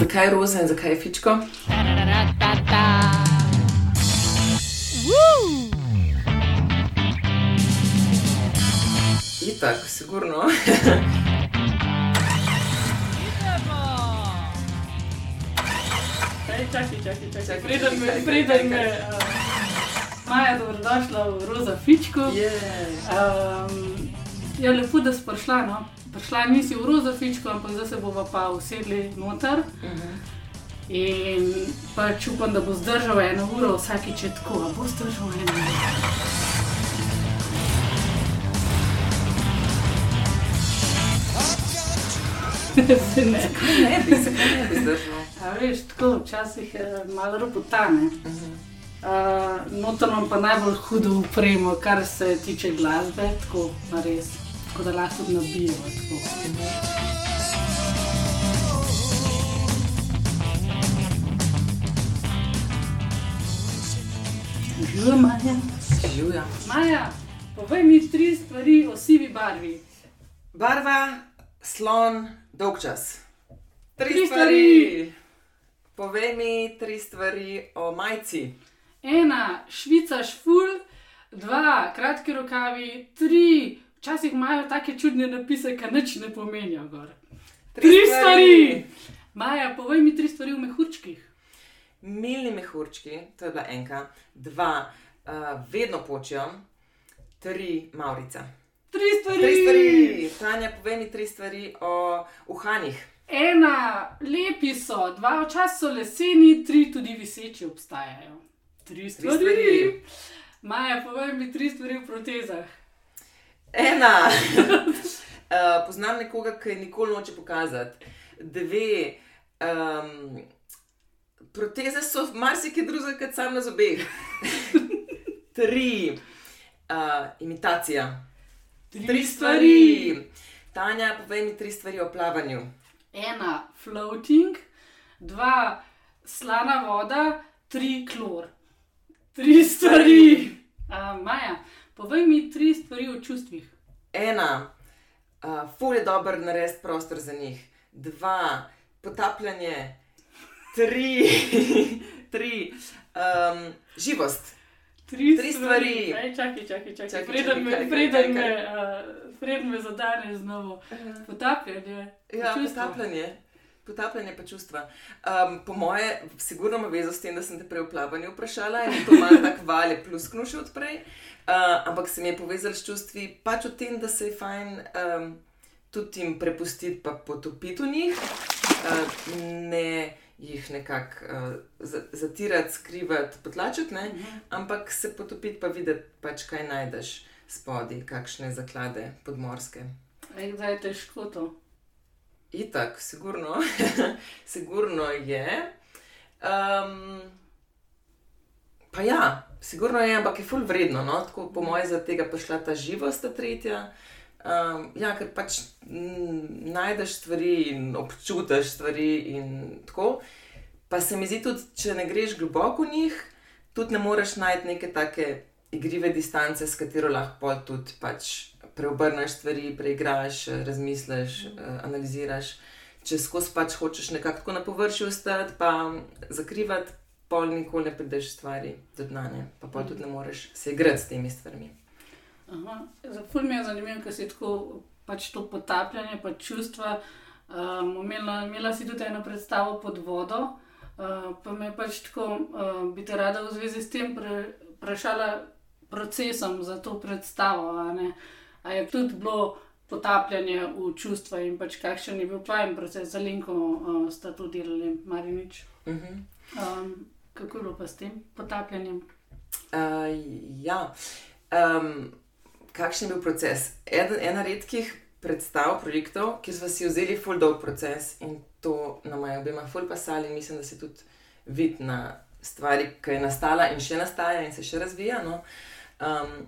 Zakaj je roza in zakaj je fičko? Itak, sigurno. Čakaj, čakaj, čakaj. Preden me, preden me. Uh, Maja, dobrodošla v Roza Fičku. Yeah. Um, je lepo, da si prišla. No? Prišla nisi v Roza Fičku, ampak zdaj se bova pa usedli noter. In pač upam, da bo zdržal eno uro, vsakič je tako, a bo zdržal eno uro. Se ne. Ne bi, zakaj ne bi zdržal? A veš, tako včasih je malo robotane. Uh, Notor imam pa najbolj hudo upremo, kar se tiče glasbe, tako pa res, tako da lahko tudi nabijemo. Tako. Živijo, Maja. Živja. Maja, povej mi tri stvari o sivi barvi. Barva, slon, dolg čas. Tri, Tri stvari. Povej mi tri stvari o majci. Ena, švica šful, dva, kratki rokavi, tri, včasih imajo take čudne napise, ki nič ne pomenijo. Gor. Tri stvari. Maja, povej mi tri stvari o mehurčkih. Milni mehurčki, to je bila enka, dva, uh, vedno počijo, tri, Maurica. Tri stvari. Tri stvari. Tanja, povej mi tri stvari o uhanih. Ena, lepi so, dva, včasih so leseni, tri tudi viseči obstajajo. Tri stvari. stvari. Maja, povej mi tri stvari o protezah. Ena, uh, poznam nekoga, ki je nikoli noče pokazati. Dve, um, proteze so marsikaj drugega, kot sam na zobeh. Tri, uh, imitacija. Tri stvari. Tanja, povej mi tri stvari o plavanju. Ena, floating, dva, slana voda, tri, klor. Tri stvari. Uh, Maja, povej mi tri stvari o čustvih. Ena, uh, ful je dober narediti prostor za njih. Dva, potapljanje. Tri, tri um, živost. Tri, Tri stvari. Ej, čakaj, čakaj, čakaj. Čakaj, Preden me, kaj, kaj, preden kaj, me, uh, preden me zadaneš znovu. Potapljanje. Ja, čustva. potapljanje. Potapljanje pa čustva. Um, po moje, sigurno ima vezo s tem, da sem te prej v plavanju vprašala in to malo tako valje pluskno še odprej. Uh, ampak se mi je povezal s čustvi pač o tem, da se je fajn um, tudi jim prepustiti, pa potopiti v njih, uh, ne jih nekako uh, za- zatirati, skrivati, potlačiti, ne? ampak se potopiti, pa videti, pač, kaj najdeš spodaj, kakšne zaklade podmorske. Ej, Zdaj je težko to. Itak, sigurno, sigurno je. Um, pa ja, sigurno je, ampak je ful vredno. No? Tako po mojem, za tega pa šla ta živost, ta tretja. Um, ja, ker pač m, najdeš stvari in občutiš stvari in tako. Pa se mi zdi tudi, če ne greš globoko v njih, tudi ne moreš najti neke take igrive distance, s katero lahko tudi pač preobrneš stvari, preigraš, razmisliš, eh, analiziraš. Če skozi pač hočeš nekako na površju ostati, pa zakrivati, pol nikoli ne prideš stvari do dna, ne? pa pol tudi ne moreš se igrati s temi stvarmi. Ful mi je zanimivo, ker si tako pač to potapljanje, pa čustva. Um, imela, imela si tudi eno predstavo pod vodo, uh, pa me pač tako uh, bi te rada v zvezi s tem vprašala procesom za to predstavo. A, ne? a je tudi bilo potapljanje v čustva in pač kakšen je bil vajen proces, za Linko uh, sta to delali, Marinič. Uh -huh. Um, kako je bilo pa s tem potapljanjem? Uh, ja, um, kakšen je bil proces? Eden, ena redkih predstav, projektov, ki smo si vzeli full dolg proces in to nam je obema full pasali. Mislim, da se tudi vidi na stvari, ki je nastala in še nastaja in se še razvija. No? Um,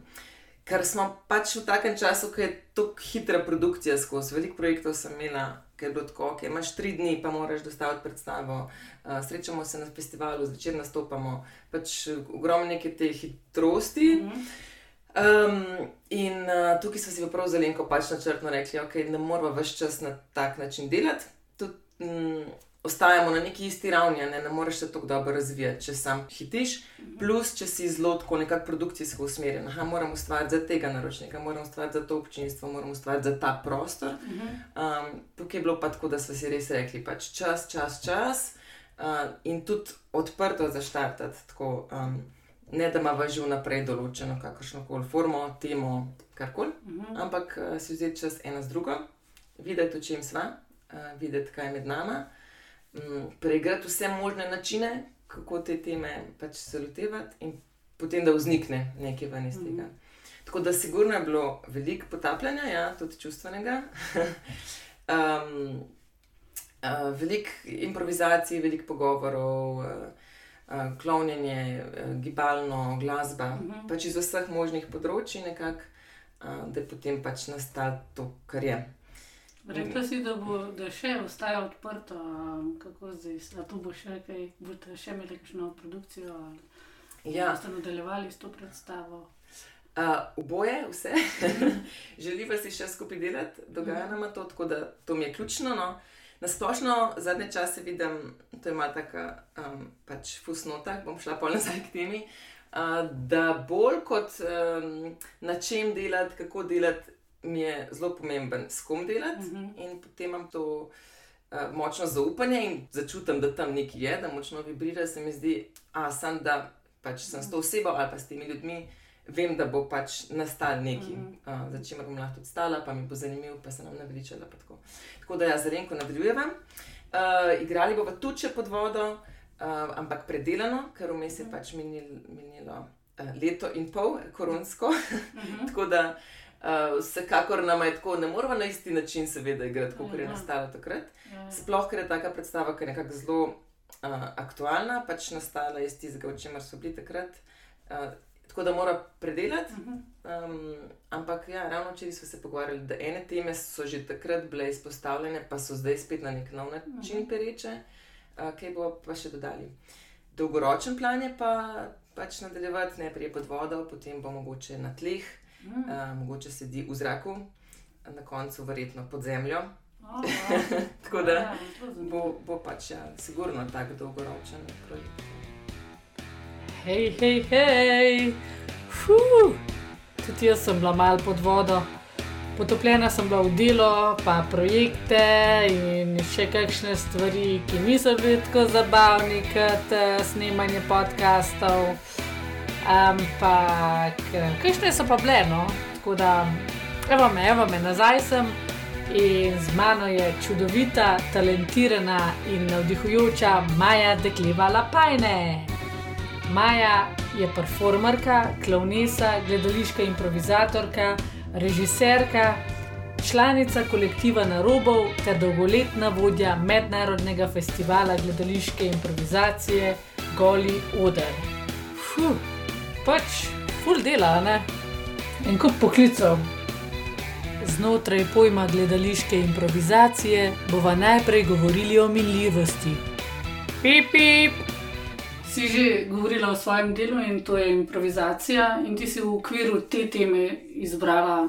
ker smo pač v takem času, ki je tako hitra produkcija skozi. Veliko projektov sem imela, ki je bilo tako, ki imaš tri dni, pa moraš dostaviti predstavo. Uh, srečamo se na festivalu, zvečer nastopamo, pač ogromno neke te hitrosti. Mhm. Um, in uh, tukaj smo si prav zelenko pač načrtno rekli, da okay, ne moramo več čas na tak način delati. Tud, mm, ostajamo na neki isti ravni, ne, ne moreš se tako dobro razvijati, če sam hitiš, plus če si zelo tako nekako produkcijsko usmerjen. Aha, moram ustvariti za tega naročnika, moram ustvariti za to občinstvo, moram ustvariti za ta prostor. Um, tukaj je bilo pa tako, da so si res rekli, pač čas, čas, čas. Uh, in tudi odprto zaštartati, tako, um, ne da ima že vnaprej določeno kakršno koli formo, temo, karkoli, uh -huh. ampak uh, si vzeti čas ena z drugo, videti, o čem sva, uh, videti, kaj je med nami, um, preigrati vse možne načine, kako te teme pač se lotevati, in potem da vznikne nekaj ven iz tega. Uh -huh. Tako da, sigurno je bilo veliko potapljanja, ja, tudi čustvenega. um, Uh, veliko improvizacij, veliko pogovorov, uh, uh, klonjenje, uh, gibalno, glasba, uh -huh. pač iz vseh možnih področji, nekako, uh, da je potem pač nastalo to, kar je. Rekla si, da bo da še ostalo odprto, kako zdaj, da to bo še kaj, boste še imeli kakšno produkcijo, ali ja. boste nadaljevali s to predstavo. Uh, oboje, vse. Želiva si še skupaj delati, dogaja nam to, tako da to mi je ključno. No. Na splošno zadnje čase vidim, da je malo tako um, pač fusnota, bom šla pol nazaj k temi, uh, da bolj kot um, na čem delati, kako delati, mi je zelo pomemben, s kom delati. Uh -huh. In potem imam to uh, močno zaupanje in začutim, da tam nekaj je, da močno vibrira, se mi zdi, a sem da pač sem s to osebo ali pa s temi ljudmi vem, da bo pač nastal neki, mm -hmm. uh, za čimer bom lahko stala, pa mi bo zanimiv, pa se nam naveličala. Tako. tako da jaz za renko nadaljujeva. Uh, igrali bomo tudi pod vodo, uh, ampak predelano, ker vmes je -hmm. pač minil, minilo uh, leto in pol, koronsko. Mm -hmm. tako da uh, vsekakor nam je tako, ne moramo na isti način, seveda, igrati, kot je nastalo takrat. Ja. Sploh, ker je taka predstava, ki je nekako zelo uh, aktualna, pač nastala iz tistega, o čemer so bili takrat. Uh, tako da mora predelati. Um, ampak ja, ravno včeraj smo se pogovarjali, da ene teme so že takrat bile izpostavljene, pa so zdaj spet na nek nov način pereče, uh, kaj bo pa še dodali. Dolgoročen plan je pa pač nadaljevati najprej pod vodo, potem bo mogoče na tleh, uh, mogoče sedi v zraku, na koncu verjetno pod zemljo. Oh, oh. tako da ja, bo, bo pač ja, sigurno tako dolgoročen projekt hej, hej, hej. Fuh. Tudi jaz sem bila malo pod vodo. Potopljena sem bila v delo, pa projekte in še kakšne stvari, ki niso bile tako zabavne kot uh, snemanje podkastov. Ampak, kakšne so pa bile, no? Tako da, evo me, evo me, nazaj sem in z mano je čudovita, talentirana in navdihujoča Maja Dekleva Lapajne. Maja je performerka, klovnesa, gledališka improvizatorka, režiserka, članica kolektiva Narobov ter dolgoletna vodja mednarodnega festivala gledališke improvizacije Goli Oder. Fuh, pač full dela, ne? In kup poklicov. Znotraj pojma gledališke improvizacije bova najprej govorili o minljivosti. Pip, pip! si že govorila o svojem delu in to je improvizacija, in ti si v okviru te teme izbrala,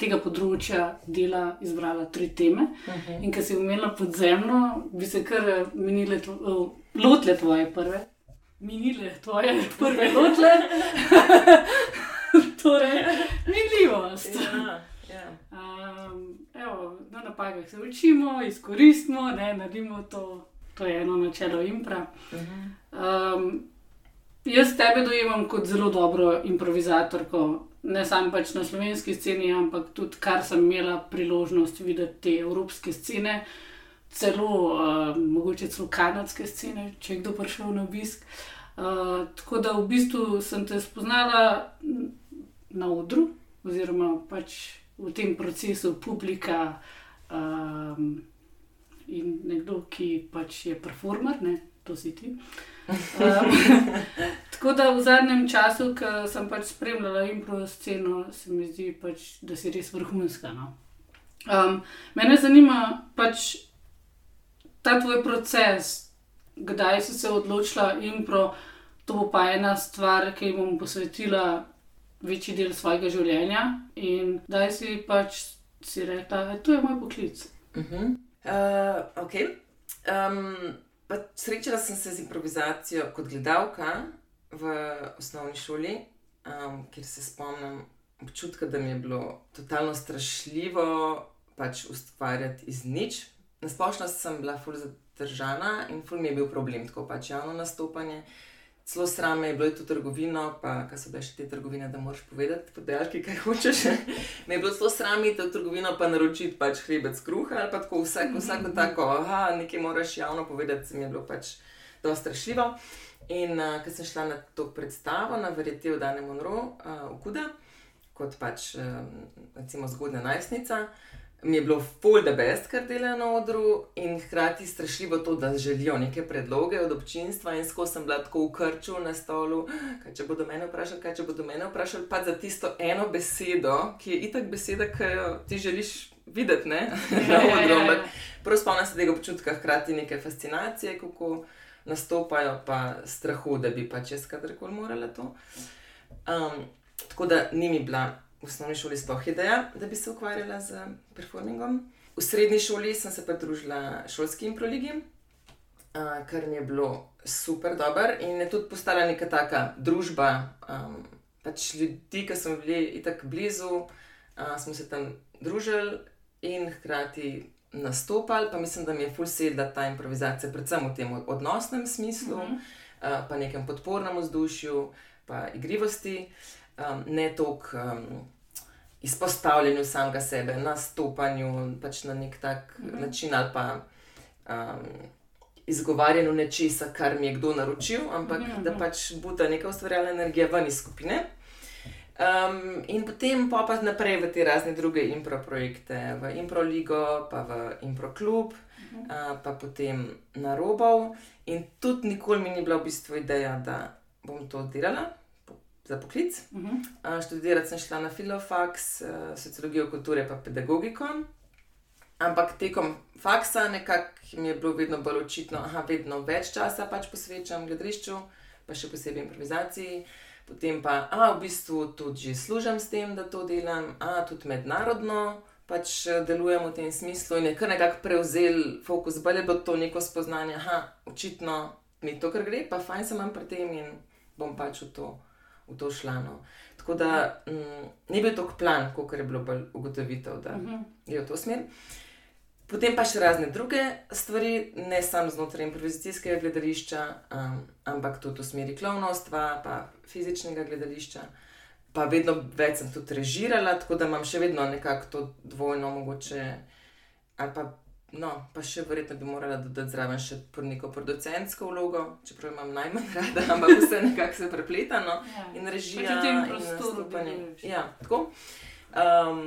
tega področja dela, izbrala tri teme. Uh mhm. -huh. In ker si umela podzemno, bi se kar minile, tvo, lotle tvoje prve. Minile tvoje prve lotle, torej minljivost. Ja, ja. Um, evo, na napakah se učimo, izkoristimo, ne, naredimo to to je eno načelo impra. Um, jaz tebe dojemam kot zelo dobro improvizatorko, ne samo pač na slovenski sceni, ampak tudi kar sem imela priložnost videti te evropske scene, celo uh, mogoče celo kanadske scene, če je kdo prišel na obisk. Uh, tako da v bistvu sem te spoznala na odru, oziroma pač v tem procesu publika. Um, in nekdo, ki pač je performer, ne, to si ti. Um, tako da v zadnjem času, ko sem pač spremljala impro sceno, se mi zdi, pač, da si res vrhunska. No. Um, mene zanima pač ta tvoj proces, kdaj si se odločila impro. To bo pa ena stvar, ki jim bom posvetila večji del svojega življenja, in da si pač si rekla, da je to moj poklic. Uh -huh. Uh, ok. Um, srečala sem se z improvizacijo kot gledalka v osnovni šoli, um, kjer se spomnim občutka, da mi je bilo totalno strašljivo pač ustvarjati iz nič. Nasplošno sem bila ful zadržana in ful mi je bil problem, tako pač javno nastopanje. Zelo srame je bilo tudi trgovino, pa kaj so bile še te trgovine, da moraš povedati, podaljki, kaj hočeš. Me je bilo zelo srame iti v trgovino, pa naročiti pač hlebec kruha ali pa tako vsako, vsako tako, aha, nekaj moraš javno povedati, se mi je bilo pač dosti strašljivo. In uh, ko sem šla na to predstavo, na verjete v Dane Monroe, uh, v Kuda, kot pač um, recimo zgodna najstnica mi je bilo full the best, kar delajo na odru, in hkrati strašljivo to, da želijo neke predloge od občinstva. In skozi sem bila tako v krču na stolu, kaj če bodo mene vprašali, kaj če bodo mene vprašali, pa za tisto eno besedo, ki je itak beseda, ki jo ti želiš videti ne? na odru. Ampak prav spomnim se tega občutka, hkrati neke fascinacije, kako nastopajo, pa strahu, da bi pač jaz kadarkoli morala to. Um, tako da ni mi bila v osnovni šoli sploh ideja, da bi se ukvarjala z performingom. V srednji šoli sem se pa družila šolski improligi, kar mi je bilo super dobro in je tudi postala neka taka družba. Um, pač ljudi, ki so bili tako blizu, uh, smo se tam družili in hkrati nastopali, pa mislim, da mi je fulsedla ta improvizacija, predvsem v tem odnosnem smislu, mm -hmm. uh, pa nekem podpornem vzdušju, pa igrivosti. Uh, um, ne toliko um, izpostavljanju samega sebe, nastopanju pač na nek tak mm -hmm. način ali pa um, izgovarjanju nečesa, kar mi je kdo naročil, ampak mm -hmm. da pač bo ta neka ustvarjalna energija ven iz skupine. Um, in potem pa pa naprej v te razne druge impro projekte, v Impro Ligo, pa v Impro Klub, uh -huh. uh, pa potem na Robov. In tudi nikoli mi ni bila v bistvu ideja, da bom to delala za poklic. Uh -huh. uh, študirati sem šla na filofaks, uh, sociologijo kulture in pedagogiko. Ampak tekom faksa nekako mi je bilo vedno bolj očitno, da vedno več časa pač posvečam gledališču, pa še posebej improvizaciji. Potem pa, a v bistvu tudi služim s tem, da to delam, a tudi mednarodno pač eh, delujem v tem smislu in je kar nekako prevzel fokus, bolj je bilo to neko spoznanje, da očitno mi to, kar gre, pa fajn sem pri tem in bom pač v to v to šlano. Tako da mm, ni bil tako plan, kot je bilo ugotovitev, da uh mhm. -huh. je v to smer. Potem pa še razne druge stvari, ne samo znotraj improvizacijskega gledališča, um, ampak tudi v smeri klovnostva, pa fizičnega gledališča. Pa vedno več sem tudi režirala, tako da imam še vedno nekako to dvojno, mogoče ali pa No, pa še verjetno bi morala dodati zraven še neko producentsko vlogo, čeprav imam najmanj rada, ampak vse nekako se prepleta. No? Ja. In režija, in nastopanje. Ja, tako. Um,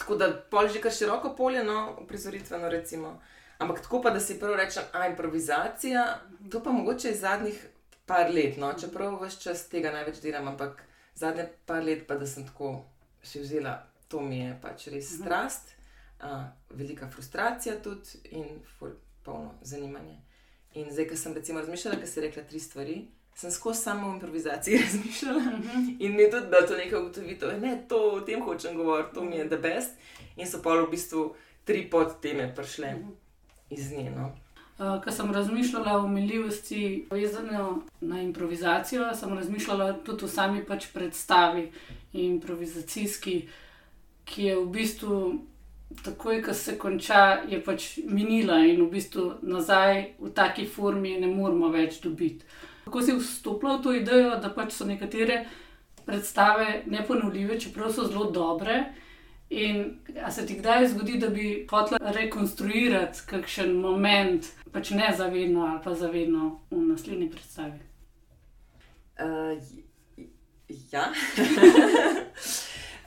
tako da pol že kar široko polje, no, prizoritveno recimo. Ampak tako pa, da si prvo rečem, a improvizacija, to pa mogoče iz zadnjih par let, no, čeprav vse čas tega največ delam, ampak zadnje par let pa, da sem tako še vzela, to mi je pač res mhm. Uh velika frustracija tudi in polno zanimanje. In zdaj, ko sem recimo razmišljala, ker si rekla tri stvari, sem skozi samo improvizacijo razmišljala uh mhm. -huh. in mi je tudi bilo to nekaj ugotovitev, ne, to o tem hočem govoriti, to mi je the best. In so pa v bistvu tri podteme prišle uh mhm. -huh. iz nje. No. Uh, Ko sem razmišljala o umiljivosti, vezano na improvizacijo, sem razmišljala tudi o sami pač predstavi improvizacijski, ki je v bistvu takoj, ko se konča, je pač minila in v bistvu nazaj v taki formi ne moramo več dobiti. Kako si vstopila v to idejo, da pač so nekatere predstave neponovljive, čeprav so zelo dobre. In a se ti kdaj zgodi, da bi hotela rekonstruirati kakšen moment, pač ne zavedno ali pa zavedno v naslednji predstavi? Uh, ja.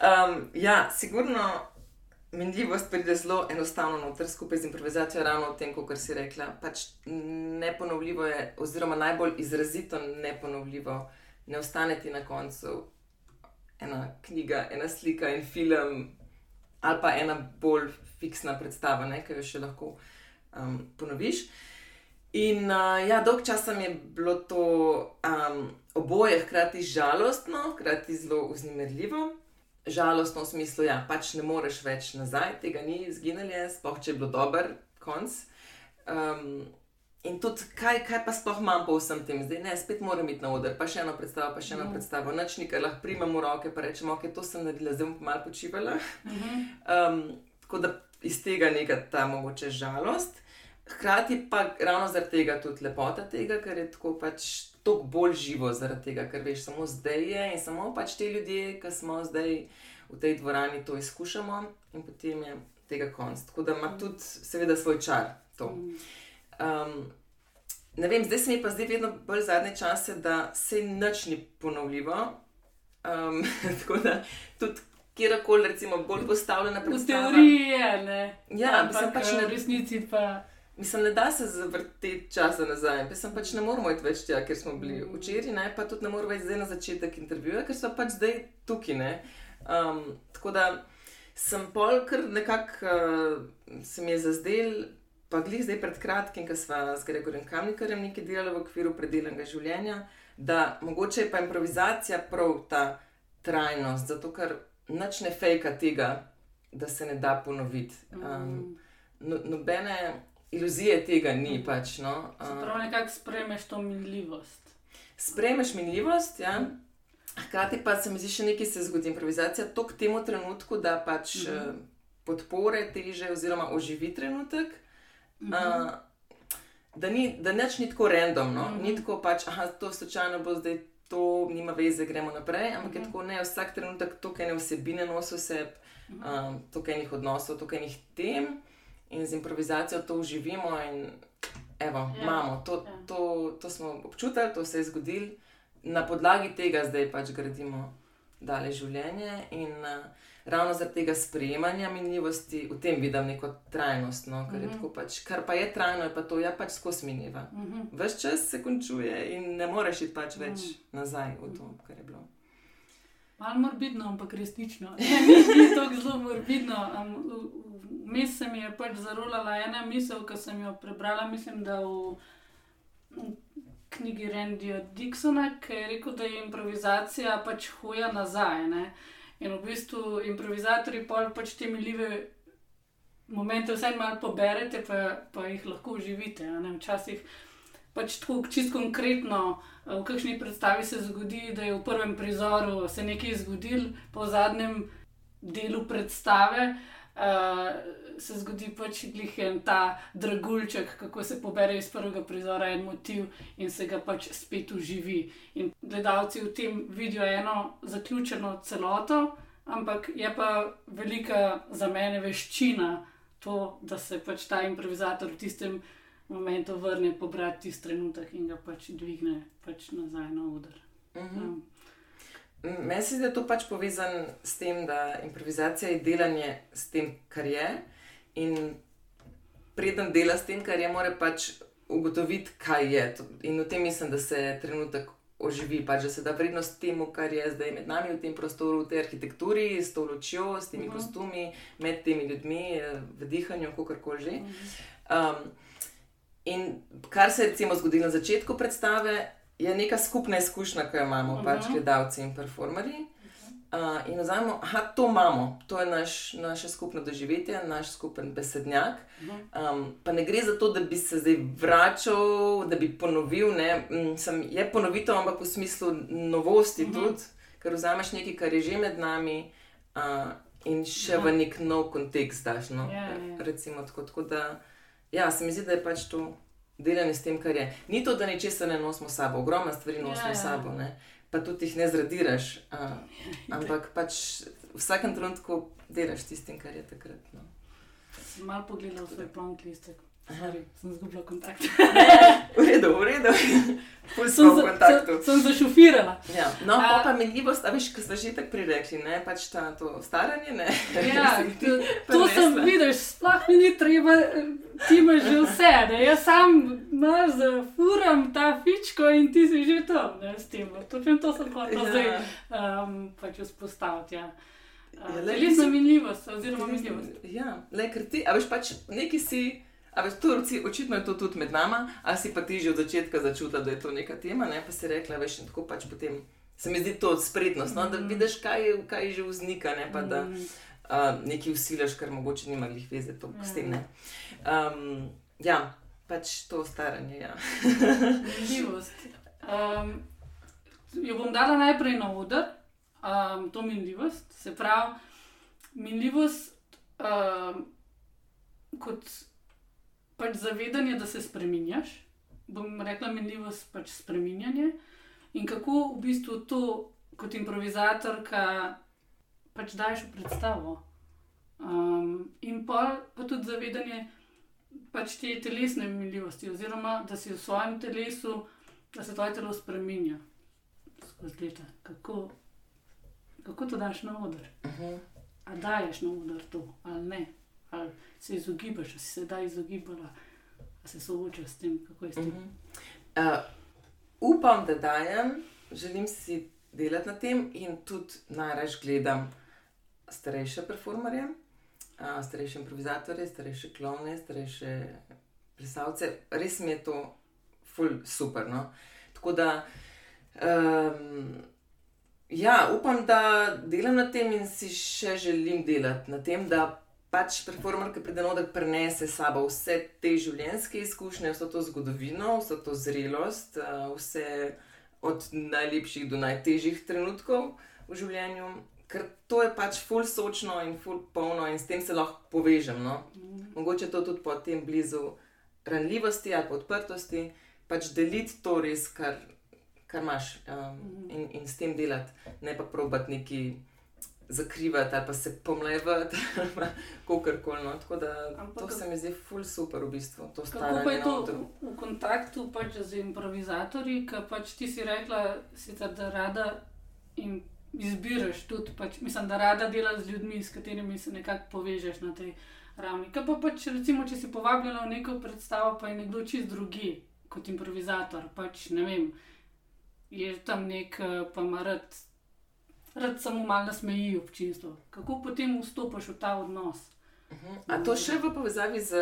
um, ja, sigurno minljivost pride zelo enostavno noter skupaj z improvizacijo, ravno v tem, kot si rekla. Pač neponovljivo je, oziroma najbolj izrazito neponovljivo, ne ostane ti na koncu ena knjiga, ena slika in film, ali pa ena bolj fiksna predstava, ki jo še lahko um, ponoviš. In uh, ja, dolg časa mi je bilo to um, oboje hkrati žalostno, hkrati zelo vznemirljivo žalostno v smislu, da ja, pač ne moreš več nazaj, tega ni izginilo, sploh če je bilo dober konc. Um, in tudi, kaj, kaj pa sploh imam po vsem tem, zdaj ne, spet moram iti na oder, pa še eno predstavo, pa še eno Mhm. predstavo, noč nekaj lahko primem v roke, pa rečem, ok, to sem naredila, zdaj bom malo počivala. Mhm. Um, tako da iz tega neka ta mogoče žalost. Hkrati pa ravno zaradi tega tudi lepota tega, ker je tako pač toliko bolj živo, zaradi tega, ker veš, samo zdaj je in samo pač te ljudje, ki smo zdaj v tej dvorani, to izkušamo in potem je tega konc. Tako da ima tudi, seveda, svoj čar to. Um, ne vem, zdaj se mi pa zdi vedno bolj zadnje čase, da se nič ni ponovljivo. Um, tako da tudi kjerkoli, recimo, bolj postavljena V predstava. teoriji je, ne. Ja, Ampak pač eh, v resnici pa. Mislim, ne da se zavrteti časa nazaj. Mislim pač ne moramo iti več tja, ker smo bili Mm. včeraj, ne? pa tudi ne moramo več zdaj na začetek intervjuja, ker so pač zdaj tukaj. Ne? Um, tako da sem pol, ker nekako uh, se mi je zazdel, pa glih zdaj pred kratkim, ko smo z Gregorjem Kamnikarjem nekaj delali v okviru predelanega življenja, da mogoče je pa improvizacija prav ta trajnost, zato ker nič ne fejka tega, da se ne da ponoviti. Um, Um, no, nobene iluzije tega ni. Pač, no. Prav uh, nekako spremeš to minljivost. sprejmeš minljivost, ja. hkrati pa se mi zdi, še nekaj se zgodi. Improvizacija to k temu trenutku, da pač Mhm. uh, podpore teže oziroma oživi trenutek. Uh, da, ni, da nič ni tako random, no? Mhm. ni tako pač, ah, to slučajno bo zdaj. To nima veze, gremo naprej, ampak je Mhm. tako ne, vsak trenutek tukaj ne vsebine nosi vse, um, tukaj enih odnosov, tukaj enih tem in z improvizacijo to uživimo. In, evo, Ja, imamo, to, ja. to, to smo občutili, to se je zgodilo, na podlagi tega zdaj pač gradimo dalje življenje. In uh, ravno zaradi tega sprejemanja minljivosti v tem vidim neko trajnost, no, kar, Mhm. tako pač, kar pa je trajno, je pa to, ja pač skozi mineva. Mhm. Ves čas se končuje in ne moreš iti pač več Mhm. nazaj v to, kar je bilo. Malo morbidno, ampak resnično. Ne, ni ni tako zelo morbidno. Vmes se mi je pač zarolala ena misel, ki sem jo prebrala, mislim, da v, v knjigi Randyja Dixona, ki je rekel, da je improvizacija pač hoja nazaj. Ne? In v bistvu improvizatori pol pač te miljive momente vsaj malo poberete, pa, pa jih lahko uživite. Včasih pač tako čisto konkretno. V kakšni predstavi se zgodi, da je v prvem prizoru se nekaj zgodilo, po zadnjem delu predstave uh, se zgodi pač glih en ta dragulček, kako se pobere iz prvega prizora en motiv in se ga pač spet uživi. In gledalci v tem vidijo eno zaključeno celoto, ampak je pa velika za mene veščina to, da se pač ta improvizator v tistem momentu vrne pobrati tisti trenutek in ga pač dvigne pač nazaj na oder. Mhm. Um, Meni se zdi, da je to pač povezano s tem, da improvizacija je delanje s tem, kar je. In preden dela s tem, kar je, mora pač ugotoviti, kaj je. In v tem mislim, da se trenutek oživi, pač, da se da vrednost temu, kar je zdaj med nami v tem prostoru, v tej arhitekturi, s to lučjo, s temi Mhm. kostumi, med temi ljudmi, eh, v dihanju, kako koli že. Mhm. Um, in kar se je recimo zgodilo na začetku predstave, je neka skupna izkušnja, ki jo imamo, uh -huh. pač Mhm. gledalci in performerji. Uh, in vzamemo, da to imamo, to je naš, naše skupno doživetje, naš skupen besednjak. Mhm. Um, pa ne gre za to, da bi se zdaj vračal, da bi ponovil. Ne, mm, sem, je ponovitev, ampak v smislu novosti Mhm. tudi, ker vzameš nekaj, kar je že med nami. Uh, In še Aha. v nek nov kontekst daš. No? Ja, ja. Recimo tako, tako da, ja, se mi zdi, da je pač to delanje s tem, kar je. Ni to, da ničesar ne nosimo sabo, ogromno stvari nosimo Ja, ja. sabo, ne? pa tudi jih ne zradiraš. Uh, ampak pač v vsakem trenutku delaš tistim, kar je takrat. No. Malo pogledal svoj plonk listek. Sorry, sem izgubila kontakt. V redu, v redu, Sem, za, sem, zašufirala. Ja. No, A- pa, pa minljivost, a veš, ko smo že tako prirekli, ne, pač ta, to staranje, ne. Ja, to, to sem videl, sploh mi ni treba, eh, ti imaš že vse. Ne? Jaz sam zafuram ta fičko in ti si že tam, ne s tem. Točno to sem hotel Ja. ja. zdaj um, pač vzpostaviti. Ja. Ja, Uh, lej, Telesna ti si- minljivost, oziroma minljivost. Ja, le ker ti, a veš pač neki si. A veš, to, reci, očitno je to tudi med nama, a si pa ti že od začetka začutila, da je to neka tema, ne? pa si rekla, veš, in tako pač potem se mi zdi to spretnost, no? da Mhm. vidiš, kaj, kaj že vznika, ne pa da uh, nekaj usilaš, kar mogoče nima glih veze to, s tem. Ne? Um, ja, pač to staranje. Ja. Minljivost. Um, jo bom dala najprej na oder, um, to minljivost. Se pravi, minljivost um, kot pač zavedanje, da se spremenjaš. Bom rekla, minljivost pač spremenjanje. In kako v bistvu to kot improvizatorka pač daš v predstavo. Um, in pa, pa tudi zavedanje pač te telesne minljivosti, oziroma da si v svojem telesu, da se tvoje telo spremenja skozi leta. Kako, kako to daš na oder? Uh -huh. A daješ na oder to ali ne? Ali se izogibaš, ali si se da izogibala, ali se soočaš s tem, kako je s tem. Uh -huh. uh, upam, da dajem, želim si delati na tem in tudi najraž gledam starejše performerje, uh, starejše improvizatorje, starejše klovne, starejše plesalce. Res mi je to ful super. No? Tako da. Um, ja, upam, da delam na tem in si še želim delati na tem, da pač performer, ki pride noter, prenese sabo vse te življenjske izkušnje, vso to zgodovino, vso to zrelost, vse od najlepših do najtežjih trenutkov v življenju. Ker to je pač ful sočno in ful polno, in s tem se lahko povežem. No? Mogoče to tudi po tem blizu ranljivosti ali odprtosti, pač deliti to res, kar, kar imaš um, in, in s tem delati, ne pa probati neki zakrivati ali pa se pomlevati, kako koli. No. Tako da Ampak, to se mi zdi ful super v bistvu. Kako pa je to v, v kontaktu pač z improvizatorji, ki pač ti si rekla, sicer, da rada in izbiraš tudi, pač, mislim, da rada delaš z ljudmi, s katerimi se nekako povežeš na tej ravni. Kaj pa pač, recimo, če si povabljena v neko predstavo, pa je nekdo čist drugi kot improvizator, pač ne vem. Je tam nek, eh, pa ima rad samo malo nasmeji občinstvo. Kako potem vstopiš v ta odnos? Uh-huh. A to še v povezavi z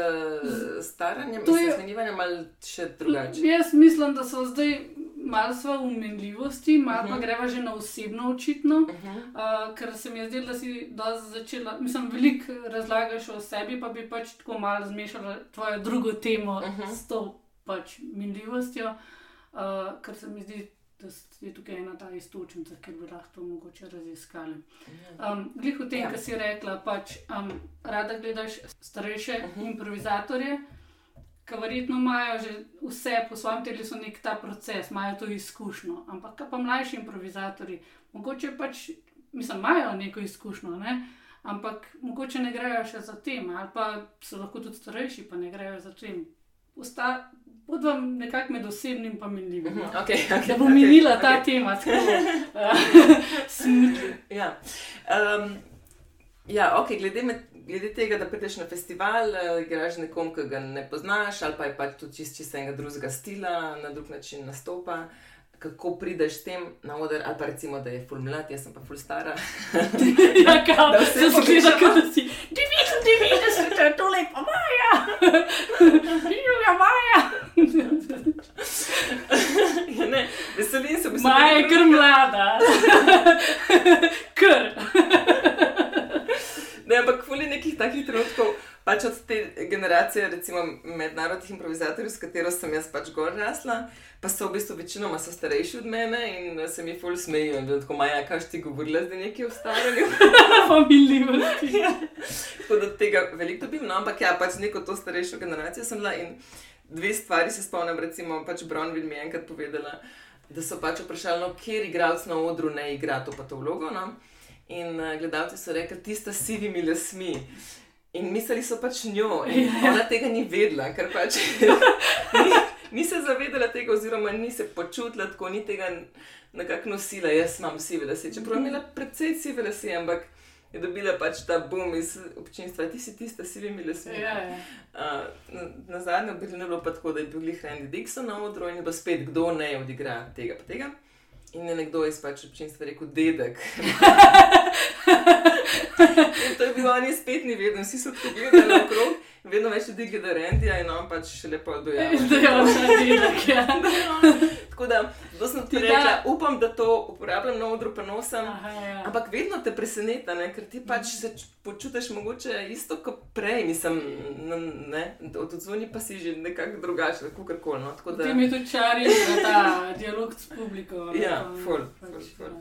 staranjem, z zmenjevanjem ali še drugače? Jaz mislim, da so zdaj malo sva v menljivosti, malo uh -huh. pa mhm. greva že na osebno očitno, uh -huh. uh, ker se mi je zdelo, da si začela, mislim, veliko razlagaš o sebi, pa bi pač tako malo zmešala tvojo drugo temo uh -huh. s to pač menljivostjo, uh, ker se mi zdi da je tukaj ena ta istočnica, ki bi lahko to mogoče raziskali. Um, Glej, v tem, ja. kar si rekla, pač um, rada gledaš starejše uh mhm. -huh. improvizatorje, ki verjetno imajo že vse po svojem telesu nek ta proces, imajo to izkušnjo. Ampak pa mlajši improvizatori, mogoče pač, mislim, imajo neko izkušnjo. Ne? Ampak mogoče ne grejo še za tem, ali pa so lahko tudi starejši, pa ne grejo za tem. Usta, Pod vam nekako med osebnim in minljivim. No? Okay, okay, da bo minila okay, ta okay. tema, smutno. ja. Um, ja, okay, glede, med, glede tega, da prideš na festival, uh, igraš nekom, ki ga ne poznaš, ali pa je pač tudi čist čist enega drugega stila, na drug način nastopa. Kako prideš s tem na oder, ali pa recimo, da je ful mlad, jaz pa ful stara. ja, kao, da se zgodi, da si 99, to je to lepo, Maja! Živijo, Maja! ja, ne, veselim se, da sem Maja je kar mlada. kr. ne, ampak kvoli nekih takih trenutkov, pač od te generacije, recimo mednarodnih improvizatorjev, s katero sem jaz pač gor rasla, pa so v bistvu večinoma so starejši od mene in se mi ful smejijo. In tako, Maja, kaj ti govorila, da je nekaj v staranju? Familijski. ja. Tako da tega veliko dobim, no, ampak ja, pač neko to starejšo generacijo sem bila in dve stvari se spomnim, recimo, pač Bronwyn mi je enkrat povedala, da so pač vprašali, no, kjer igralec na odru ne igra to pa to vlogo. No? In uh, gledalci so rekli, tista sivimi lasmi. In mislili so pač njo, in ja. ona tega ni vedela, ker pač ni, ni se zavedala tega, oziroma ni se počutila tako, ni tega nekako nosila. Jaz imam sive lase, čeprav je imela precej sive lase, ampak je dobila pač ta bum iz občinstva, ti si tista, si vimi, da si. Ja, ja. uh, na, na zadnjem bi bilo pa tako, da je bil Randy Dixon na odru in je pa spet kdo ne odigra tega pa tega. In je nekdo iz pač občinstva rekel, dedek. in to je bilo, oni spet ni vedno, vsi so tako gledali okrog. Vedno več ljudi gleda Randy in on pač lepo. Da dedek, ja. Tako da, da sem ti Ti rekla, da- upam, da to uporabljam na odru, pa nosim. Aha, ja. Ampak vedno te preseneča, ne? ker ti pač se č- počutiš mogoče isto kot prej, mislim, ne, od odzuni pa si že nekako drugačen, kako koli. No? Da, Ti mi tudi čari za ta dialog s publiko. Ja, pa- ful, pač, ful, ful.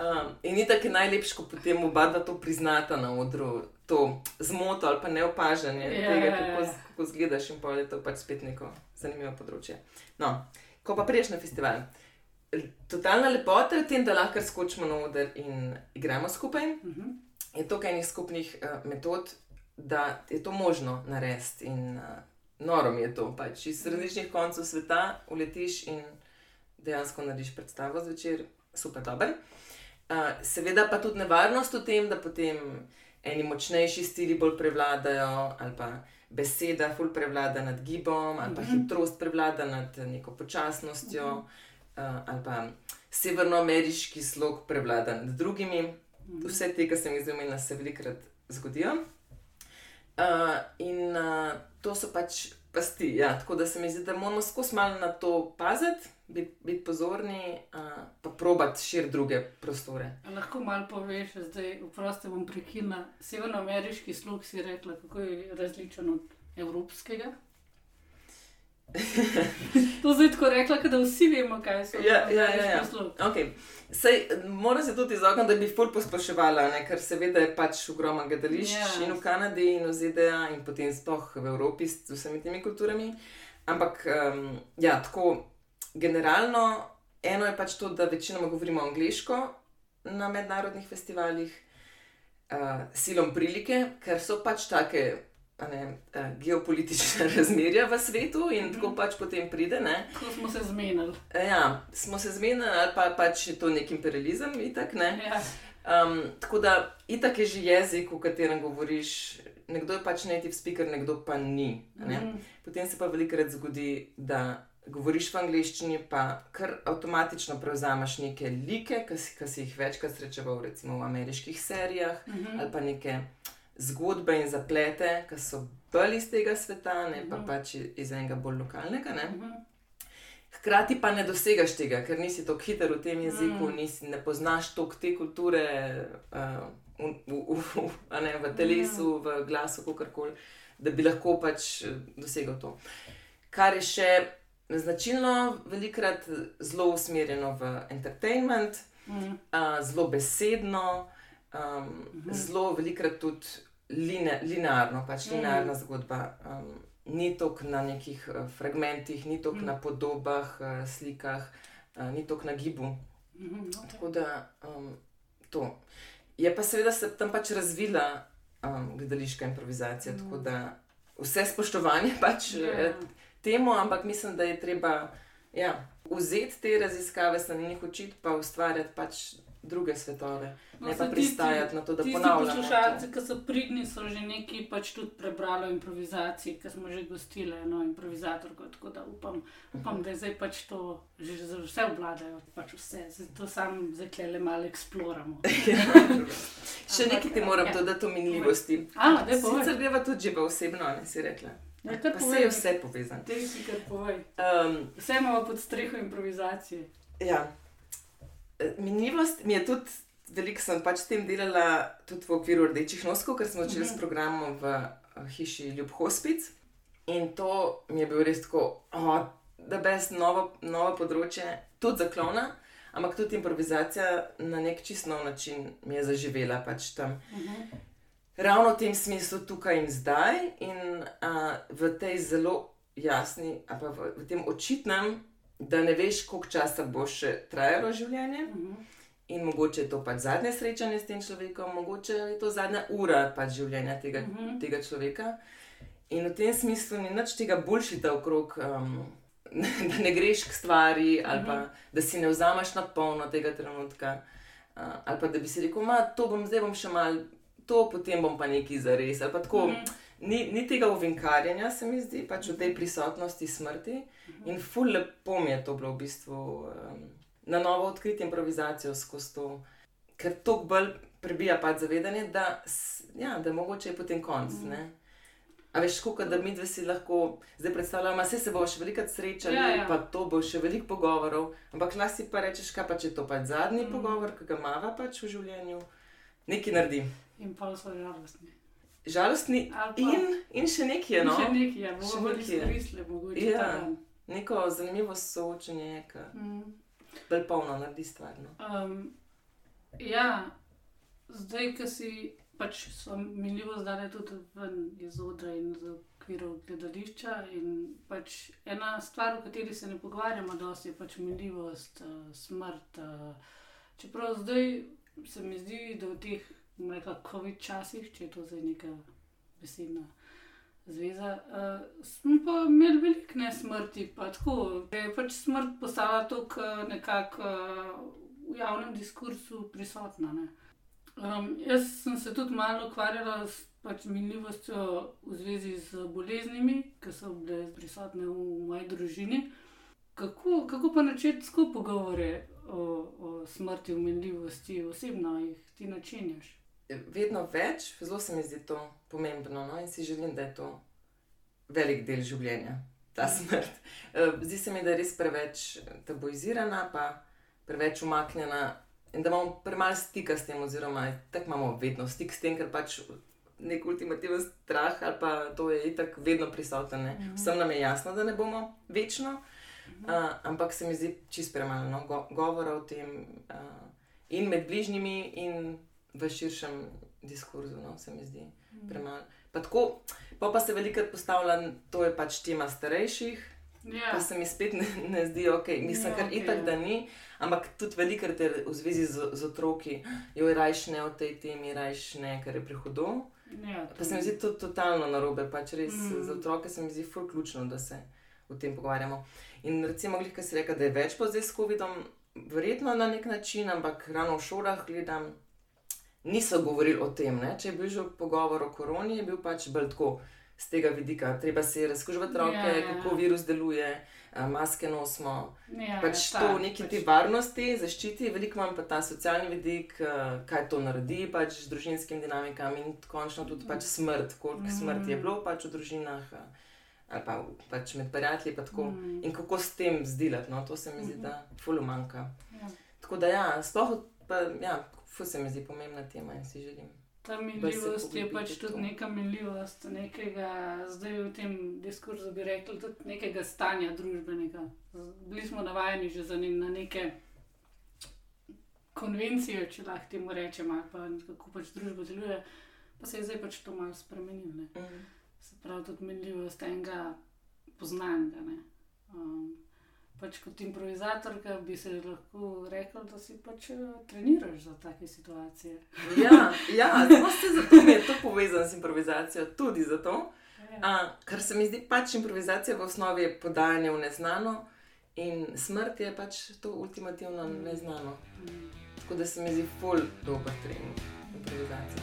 Um, in ni tako najlepše, ko potem oba dva to priznata na odru, to zmoto ali pa neopažanje Ja, tega, ja, kako, ja. kako zgledaš, in pa je to pač spet neko zanimivo področje. No, ko pa priješ na festival. Totalna lepota je v tem, da lahko skočimo na oder in igramo skupaj. Mhm. Je to enih skupnih uh, metod, da je to možno narediti. In uh, noro mi je to, pač iz različnih koncev sveta uletiš in dejansko narediš predstavo zvečer, super dober. Uh, seveda pa tudi nevarnost v tem, da potem eni močnejši stili bolj prevladajo, ali pa beseda ful prevlada nad gibom, ali pa Mhm. hitrost prevlada nad neko počasnostjo, uh, ali pa severnoameriški slog prevlada nad drugimi. Mhm. Vse te, ki sem jih zamenjala, se velikokrat zgodijo. Uh, in uh, to so pač pasti. Ja. Tako da se mi zdi, da moramo skozi malo na to paziti, biti bit pozorni, uh, pa probati širiti druge prostore. Lahko malo poveš, zdaj vprosti bom prekinila. Severnoameriški slog si rekla, kako je različen od evropskega. to zdaj tako rekla, da vsi vemo, kaj so Ja, ja, ja, ja. slog. Okay. Sej, moram se tudi izogniti, da bi ful posploševala, ne? ker seveda je pač ogromno gledališč Ja. in v Kanadi, in v ZDA, in potem sploh v Evropi s vsemi temi kulturami. Ampak, um, ja, tako generalno, eno je pač to, da večinoma govorimo angliško na mednarodnih festivalih, uh, silom prilike, ker so pač take. Ne, uh, geopolitične razmerja v svetu in tako pač potem pride. Ne? Ko smo se zmenili. Ja, smo se zmenili, ali pa pač je to nek imperializem, itak, ne. Ja. Um, tako da, itak je že jezik, v katerem govoriš. Nekdo je pač native speaker, nekdo pa ni. ne. Mhm. Potem se pa velikokrat zgodi, da govoriš v angleščini, pa kar avtomatično prevzameš neke like, ki si, si jih večkrat srečeval, recimo v ameriških serijah, Mhm. ali pa neke zgodbe in zaplete, ki so bolj iz tega sveta, ne pa Mhm. pač iz enega bolj lokalnega. Ne. Mhm. Hkrati pa ne dosegaš tega, ker nisi tako hiter v tem jeziku, Mm. nisi, ne poznaš toliko te kulture uh, v, v, v, ne, v telesu, mm. v glasu, kakorkoli, da bi lahko pač eh, dosegel to. Kar je še značilno, velikrat zelo usmerjeno v entertainment, Mhm. uh, zelo besedno, um, mm -hmm. zelo velikrat tudi line, linearno, pač Mm. linearna zgodba. Um, ni toliko na nekih uh, fragmentih, ni toliko Mm. mm. na podobah, uh, slikah, uh, ni toliko na gibu. Mhm, okej. Tako da um, to. Je pa seveda se tam pač razvila um, gledališka improvizacija, mm. tako da vse spoštovanje pač Ja. yeah. Temu, ampak mislim, da je treba ja, vzeti te raziskave, se na njih učiti, pa ustvarjati pač druge svetove. No, ne saj pa tisti- pristajati na to, da ponavljamo. poslušalci, ki so pridni, so že nekaj pač tudi prebrali o improvizaciji, ker smo že gostili eno improvizatorko. Tako da upam, upam da je zdaj pač to že za vse obvladajo, pač vse. Zato sam zdaj le malo eksploramo. Še Ampak, nekaj ti moram ja. dodati o minljivosti. A, daj povej. Sicer greva tudi že v osebno, ne si rekla. Ja, kar povej. se je vse povezano. Te si kar povej. Um, Vse imamo pod streho improvizacije. Ja. E, Minljivost mi je tudi, veliko sem pač s tem delala tudi v okviru rdečih noskov, ker smo začeli Mhm. s programom v eh, hiši Ljub Hospic. In to mi je bil res tako, oh, da brez novo, novo področje, tudi za klona, ampak tudi improvizacija na nek čist nov način mi je zaživela pač tam. Mhm. Ravno v tem smislu tukaj in zdaj, in uh, v tej zelo jasni, ali pa v, v tem očitnem, da ne veš, koliko časa bo še trajalo življenje. Mhm. In mogoče je to pač zadnje srečanje s tem človekom, mogoče je to zadnja ura pač življenja tega, Mhm. tega človeka. In v tem smislu ni nič tega boljšita okrog, um, da ne greš k stvari, ali pa da si ne vzameš na polno tega trenutka, uh, ali pa da bi si rekel, ma to bom zdaj bom še mal, to potem bom pa neki zares. Ali pa tako. Mhm. Ni, ni tega ovinkarjenja, se mi zdi, pač v tej prisotnosti smrti. In ful lepo mi je to bilo v bistvu um, na novo odkriti improvizacijo skozi to, ker to bolj prebija pač zavedanje, da, ja, da mogoče je potem konc. Mhm. Ne? A veš, kako da mi dve si lahko zdaj predstavljamo, vse se bo še velikokrat srečali, Ja, ja. pa to bo še veliko pogovorov. Ampak lahko si pa rečeš, kaj pa če to pač zadnji Mm. pogovor, ki ga imamo pač v življenju, nekaj naredi. In pa so žalostni. Žalostni pa- in, in še nekaj no? Še nekaj Še nekaj mogoče Ja. Neko zanimivo soočenje je, ki Mm. bolj polno naredi stvar. No? Um, ja, zdaj, ki si pač so minljivo zdaj tudi ven iz odra in z okvirov gledališča. In pač ena stvar, o kateri se ne pogovarjamo, dosti je pač minljivost, uh, smrt. Uh, čeprav zdaj se mi zdi, da v teh, bom rekla, COVID časih, če je to zdaj neka besedna. Zveza. Uh, smo pa imeli veliko nesmrti, pa tako, je pač smrt postala tako uh, nekako uh, v javnem diskursu prisotna. Ne. Um, jaz sem se tudi malo ukvarjala s pač minljivostjo v zvezi z boleznimi, ki so bile prisotne v moji družini. Kako, kako pa načeti skupaj pogovore o, o smrti, o minljivosti, osebno jih ti načenjaš? Vedno več, zelo se mi zdi to pomembno no? in si želim, da je to velik del življenja, ta smrt. Eh, Zdi se mi, da je res preveč tabuizirana, pa preveč umaknjena in da imamo premalo stika s tem, oziroma tako imamo vedno stik s tem, ker pač nek ultimativen strah ali pa to je itak vedno prisoten. ne. Mhm. Vsem nam je jasno, da ne bomo večno, uh, ampak se mi zdi čist premalo no? Go govora o tem uh, in med bližnjimi, in v širšem diskurzu, no? se mi zdi premalo. Pa tako, pa, pa se velikokrat postavlja, to je pač tema starejših, Ja, pa se mi spet ne, ne zdi ok. Mislim, Ja, ker okej, itak, ja. da ni, ampak tudi velikokrat je v zvezi z, z otroki, jo rajš ne o tej temi, rajš ne, ker je prehudo. ja, Pa se mi zdi to totalno narobe, pač res Mm. mm. za otroke se mi zdi ful ključno, da se o tem pogovarjamo. In recimo, glih, kar si rekel, da je več pa zdaj s COVID-om, verjetno na nek način, ampak ravno v šolah gledam, niso govorili o tem. Ne? Če je bil že pogovor o koroni, je bil pač bolj tako z tega vidika. Treba se razkužiti roke, Ja, ja. kako virus deluje, a, maske nosimo. ja, Pač ja, to tak, neki pač- te varnosti, zaščiti, veliko manj pa ta socialni vidik, eh, kaj to naredi pač z družinskim dinamikam in končno tudi pač smrt, koliko Mm. smrti je bilo pač v družinah eh, ali pa pač med prijatelji. pa tako. Mm. In kako s tem zdelati, no, to se mi zdi, Mhm. da fulu manjka. Ja. Tako da ja, sploh pa, ja, ful se mi zdi pomembna tema in si želim. Ta minljivost je pač v to. tudi neka minljivost, nekega, zdaj v tem diskurzu bi rekli, tudi nekega stanja družbenega. Bili smo navajeni že za ne, na neke konvencije, če lahko temu rečemo, ali pa kako pač družba deluje, pa se je zdaj pač to malo spremenilo. Mm. Se pravi, tudi minljivost enega poznanega. ne. Um, pač kot improvizatorka bi se lahko rekel, da si pač eh, treniraš za take situacije. Ja, ja zato, je to povezano z improvizacijo, tudi zato. Ja. A, kar se mi zdi, pač improvizacija v osnovi je podajanje v neznano, in smrt je pač to ultimativno Mm. neznano. Mm. Tako da se mi zdi ful dober trening improvizacije.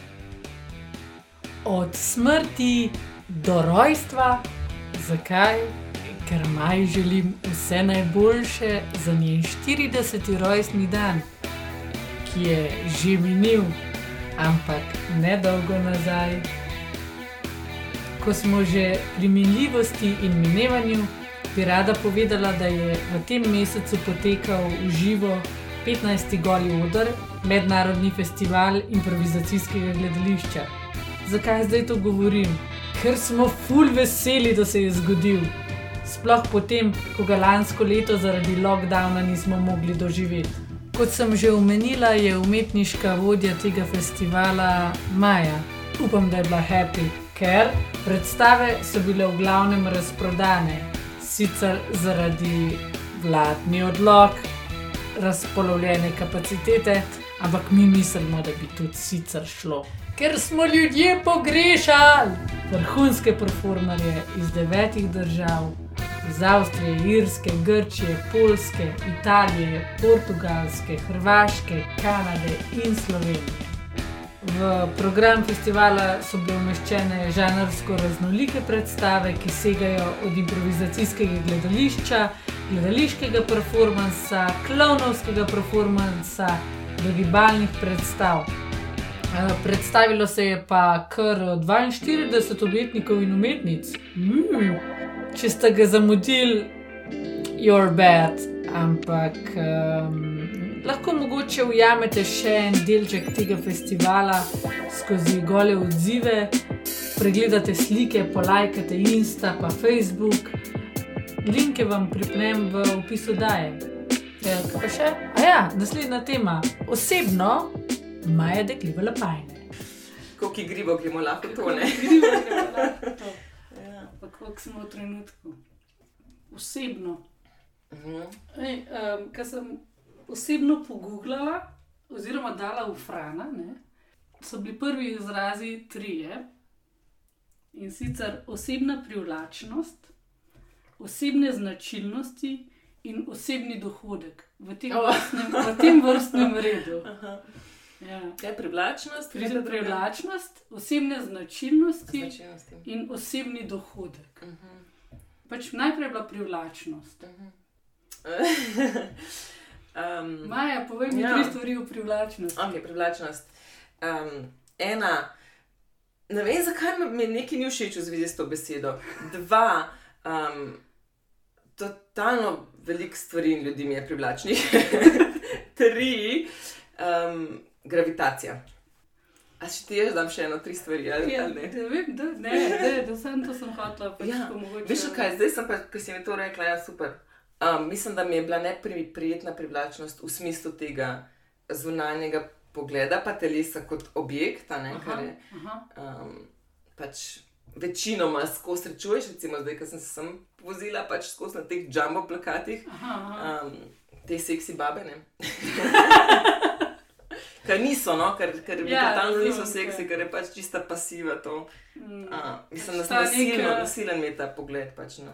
Od smrti do rojstva, zakaj? Ker maj želim vse najboljše za njen 40. rojstni dan, ki je že minil, ampak ne dolgo nazaj. Ko smo že pri minljivosti in minevanju, bi rada povedala, da je v tem mesecu potekal v živo 15. goli odr, mednarodni festival improvizacijskega gledališča. Zakaj zdaj to govorim? Ker smo ful veseli, da se je zgodil. Sploh potem, ko ga lansko leto zaradi lockdowna nismo mogli doživeti. Kot sem že omenila, je umetniška vodja tega festivala Maja. Upam, da je bila happy, ker predstave so bile v glavnem razprodane, sicer zaradi vladni odlog, razpolovljene kapacitete, ampak mi mislimo, da bi tudi sicer šlo. Ker smo ljudje pogrešali vrhunske performerje iz devetih držav, iz Avstrije, Irske, Grčije, Polske, Italije, Portugalske, Hrvaške, Kanade in Slovenije. V program festivala so bile umeščene žanrsko raznolike predstave, ki segajo od improvizacijskega gledališča, gledališkega performansa, klovnovskega performansa do gibalnih predstav. Eh, Predstavilo se je pa kar 42 umetnikov in umetnic. Mm. Če ste ga zamudili, you're bad, ampak um, lahko mogoče ujamete še en delček tega festivala skozi gole odzive, pregledate slike, polajkate Insta, pa Facebook. Linke vam pripnem v opisu daje. Ja, kaj pa še? A ja, naslednja tema. Osebno, Maja dekliva lapajne. Koliko igrivo gremo lahko to ne. Gremo, gremo, lahko to. Ja. Pa koliko smo v trenutku. Osebno. Mhm. Ej, um, Kar sem osebno pogooglala, oziroma dala v Frana, ne, so bili prvi izrazi trije. In sicer osebna privlačnost, osebne značilnosti in osebni dohodek v tem, Oh. vrstnem, v tem vrstnem redu. Aha. Ja. Je privlačnost? Pri privlačnost, osebne značilnosti Značilnosti. in osebni dohodek. Mhm. Pač najprej je bila privlačnost. um, Maja, povej mi Ja. tri stvari o privlačnosti. ok, privlačnost. Um, ena, ne vem, zakaj mi- mi nekaj ni všeč v zvezi s to besedo. Dva, um, totalno veliko stvari in ljudi mi je privlačnih. Tri, um, gravitacija. A še ti jaz dam še eno, tri stvari, ali, Ja, ali ne? da, vem, da, ne, da, da sem to sem hotela. Pač Ja, Veš, kaj, zdaj sem pa, ko si mi to rekla, ja, super. Um, mislim, da mi je bila neprijetna privlačnost v smislu tega zunanjega pogleda, pa telesa kot objekta, ne, kar Aha, je aha. um, pač večinoma skozi srečuješ, recimo zdaj, ko sem se sem vozila, pač skozi na teh jumbo plakatih, Aha, aha. um, te seksi babe. Kar niso, no, ker, ker Ja, totalno niso seksi, ker je pač čista pasiva to. Mm. A, mislim, Pač da ta sem nasilen, neka- nasilen mi je ta pogled pač na,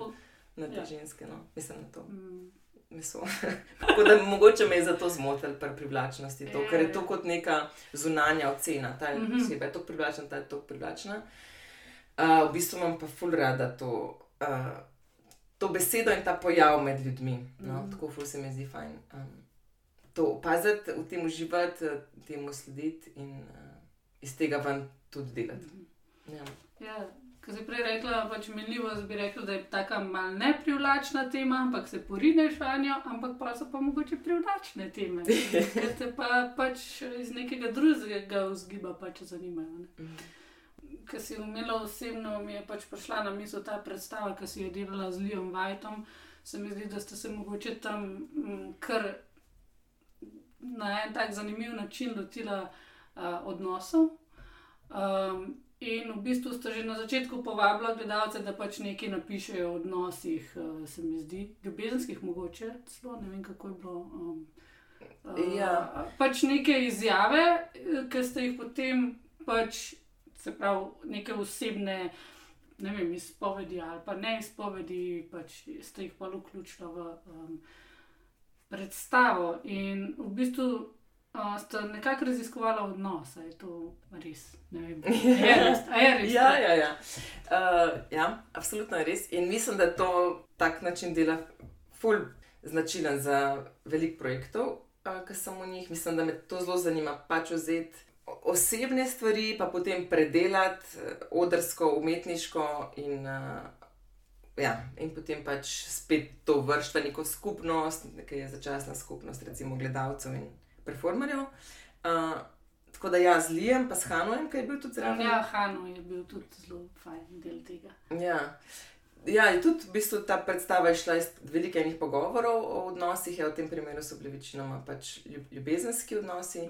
na te ja. ženske. No. Mislim na to. Mm. Tako da mogoče me je zato zmotil pri privlačnosti, to, ker je to Ja. kot neka zunanja ocena. Ta Mhm. oseba je tako privlačna, ta je tako privlačna. Uh, v bistvu imam pa ful rada to, uh, to besedo in ta pojav med ljudmi. No? Mhm. Tako ful se mi zdi fajn. Um, to opaziti, v tem uživati, eh, temu slediti in uh, iz tega ven tudi delati. Ja. Ja, Ko si prej rekla, pač minljivost bi rekla, da je tako malo neprivlačna tema, ampak se porineš vanjo, ampak pa so pa mogoče privlačne teme, ker te pa pač iz nekega drugega vzgiba pač zanimajo. Ne? Mhm. Ker si umela osebno, mi je pač prišla na misel ta predstava, ki si jo delala z Leom Whiteom. Se mi zdi, da ste se mogoče tam mm, kar na en tak zanimiv način lotila uh, odnosov. Um, in v bistvu ste že na začetku povabila gledalce, da pač nekaj napišejo o odnosih, uh, se mi zdi, ljubezenskih, mogoče celo ne vem, kako je bilo. Um, uh, Ja. Pač neke izjave, ki ste jih potem pač, se pravi, neke osebne. Ne vem, izpovedi ali pa ne izpovedi, pač ste jih pa vključili v um, predstavo. In v bistvu uh, ste nekako raziskovali odnos, ali je to res. Ne vem, je res. Je res Ja, ja, ja. Uh, ja, absolutno je res. In mislim, da to tak način dela ful značilen za veliko projektov, uh, ki sem v njih. Mislim, da me to zelo zanima, pač vzeti osebne stvari, pa potem predelati odrsko, umetniško in. Uh, Ja, in potem pač spet to vršiti v neko skupnost, ki je začasna skupnost, recimo gledalcev in performerjev. Uh, tako da jaz Lijem, pa s Hanujem, ki je bil tudi zraven. Ja, Hano je bil tudi zelo fajn del tega. Ja. Ja, in tudi v bistvu ta predstava je šla iz veliko enih pogovorov o odnosih, ja, v tem primeru so bili večinoma pač ljub- ljubezenski odnosi,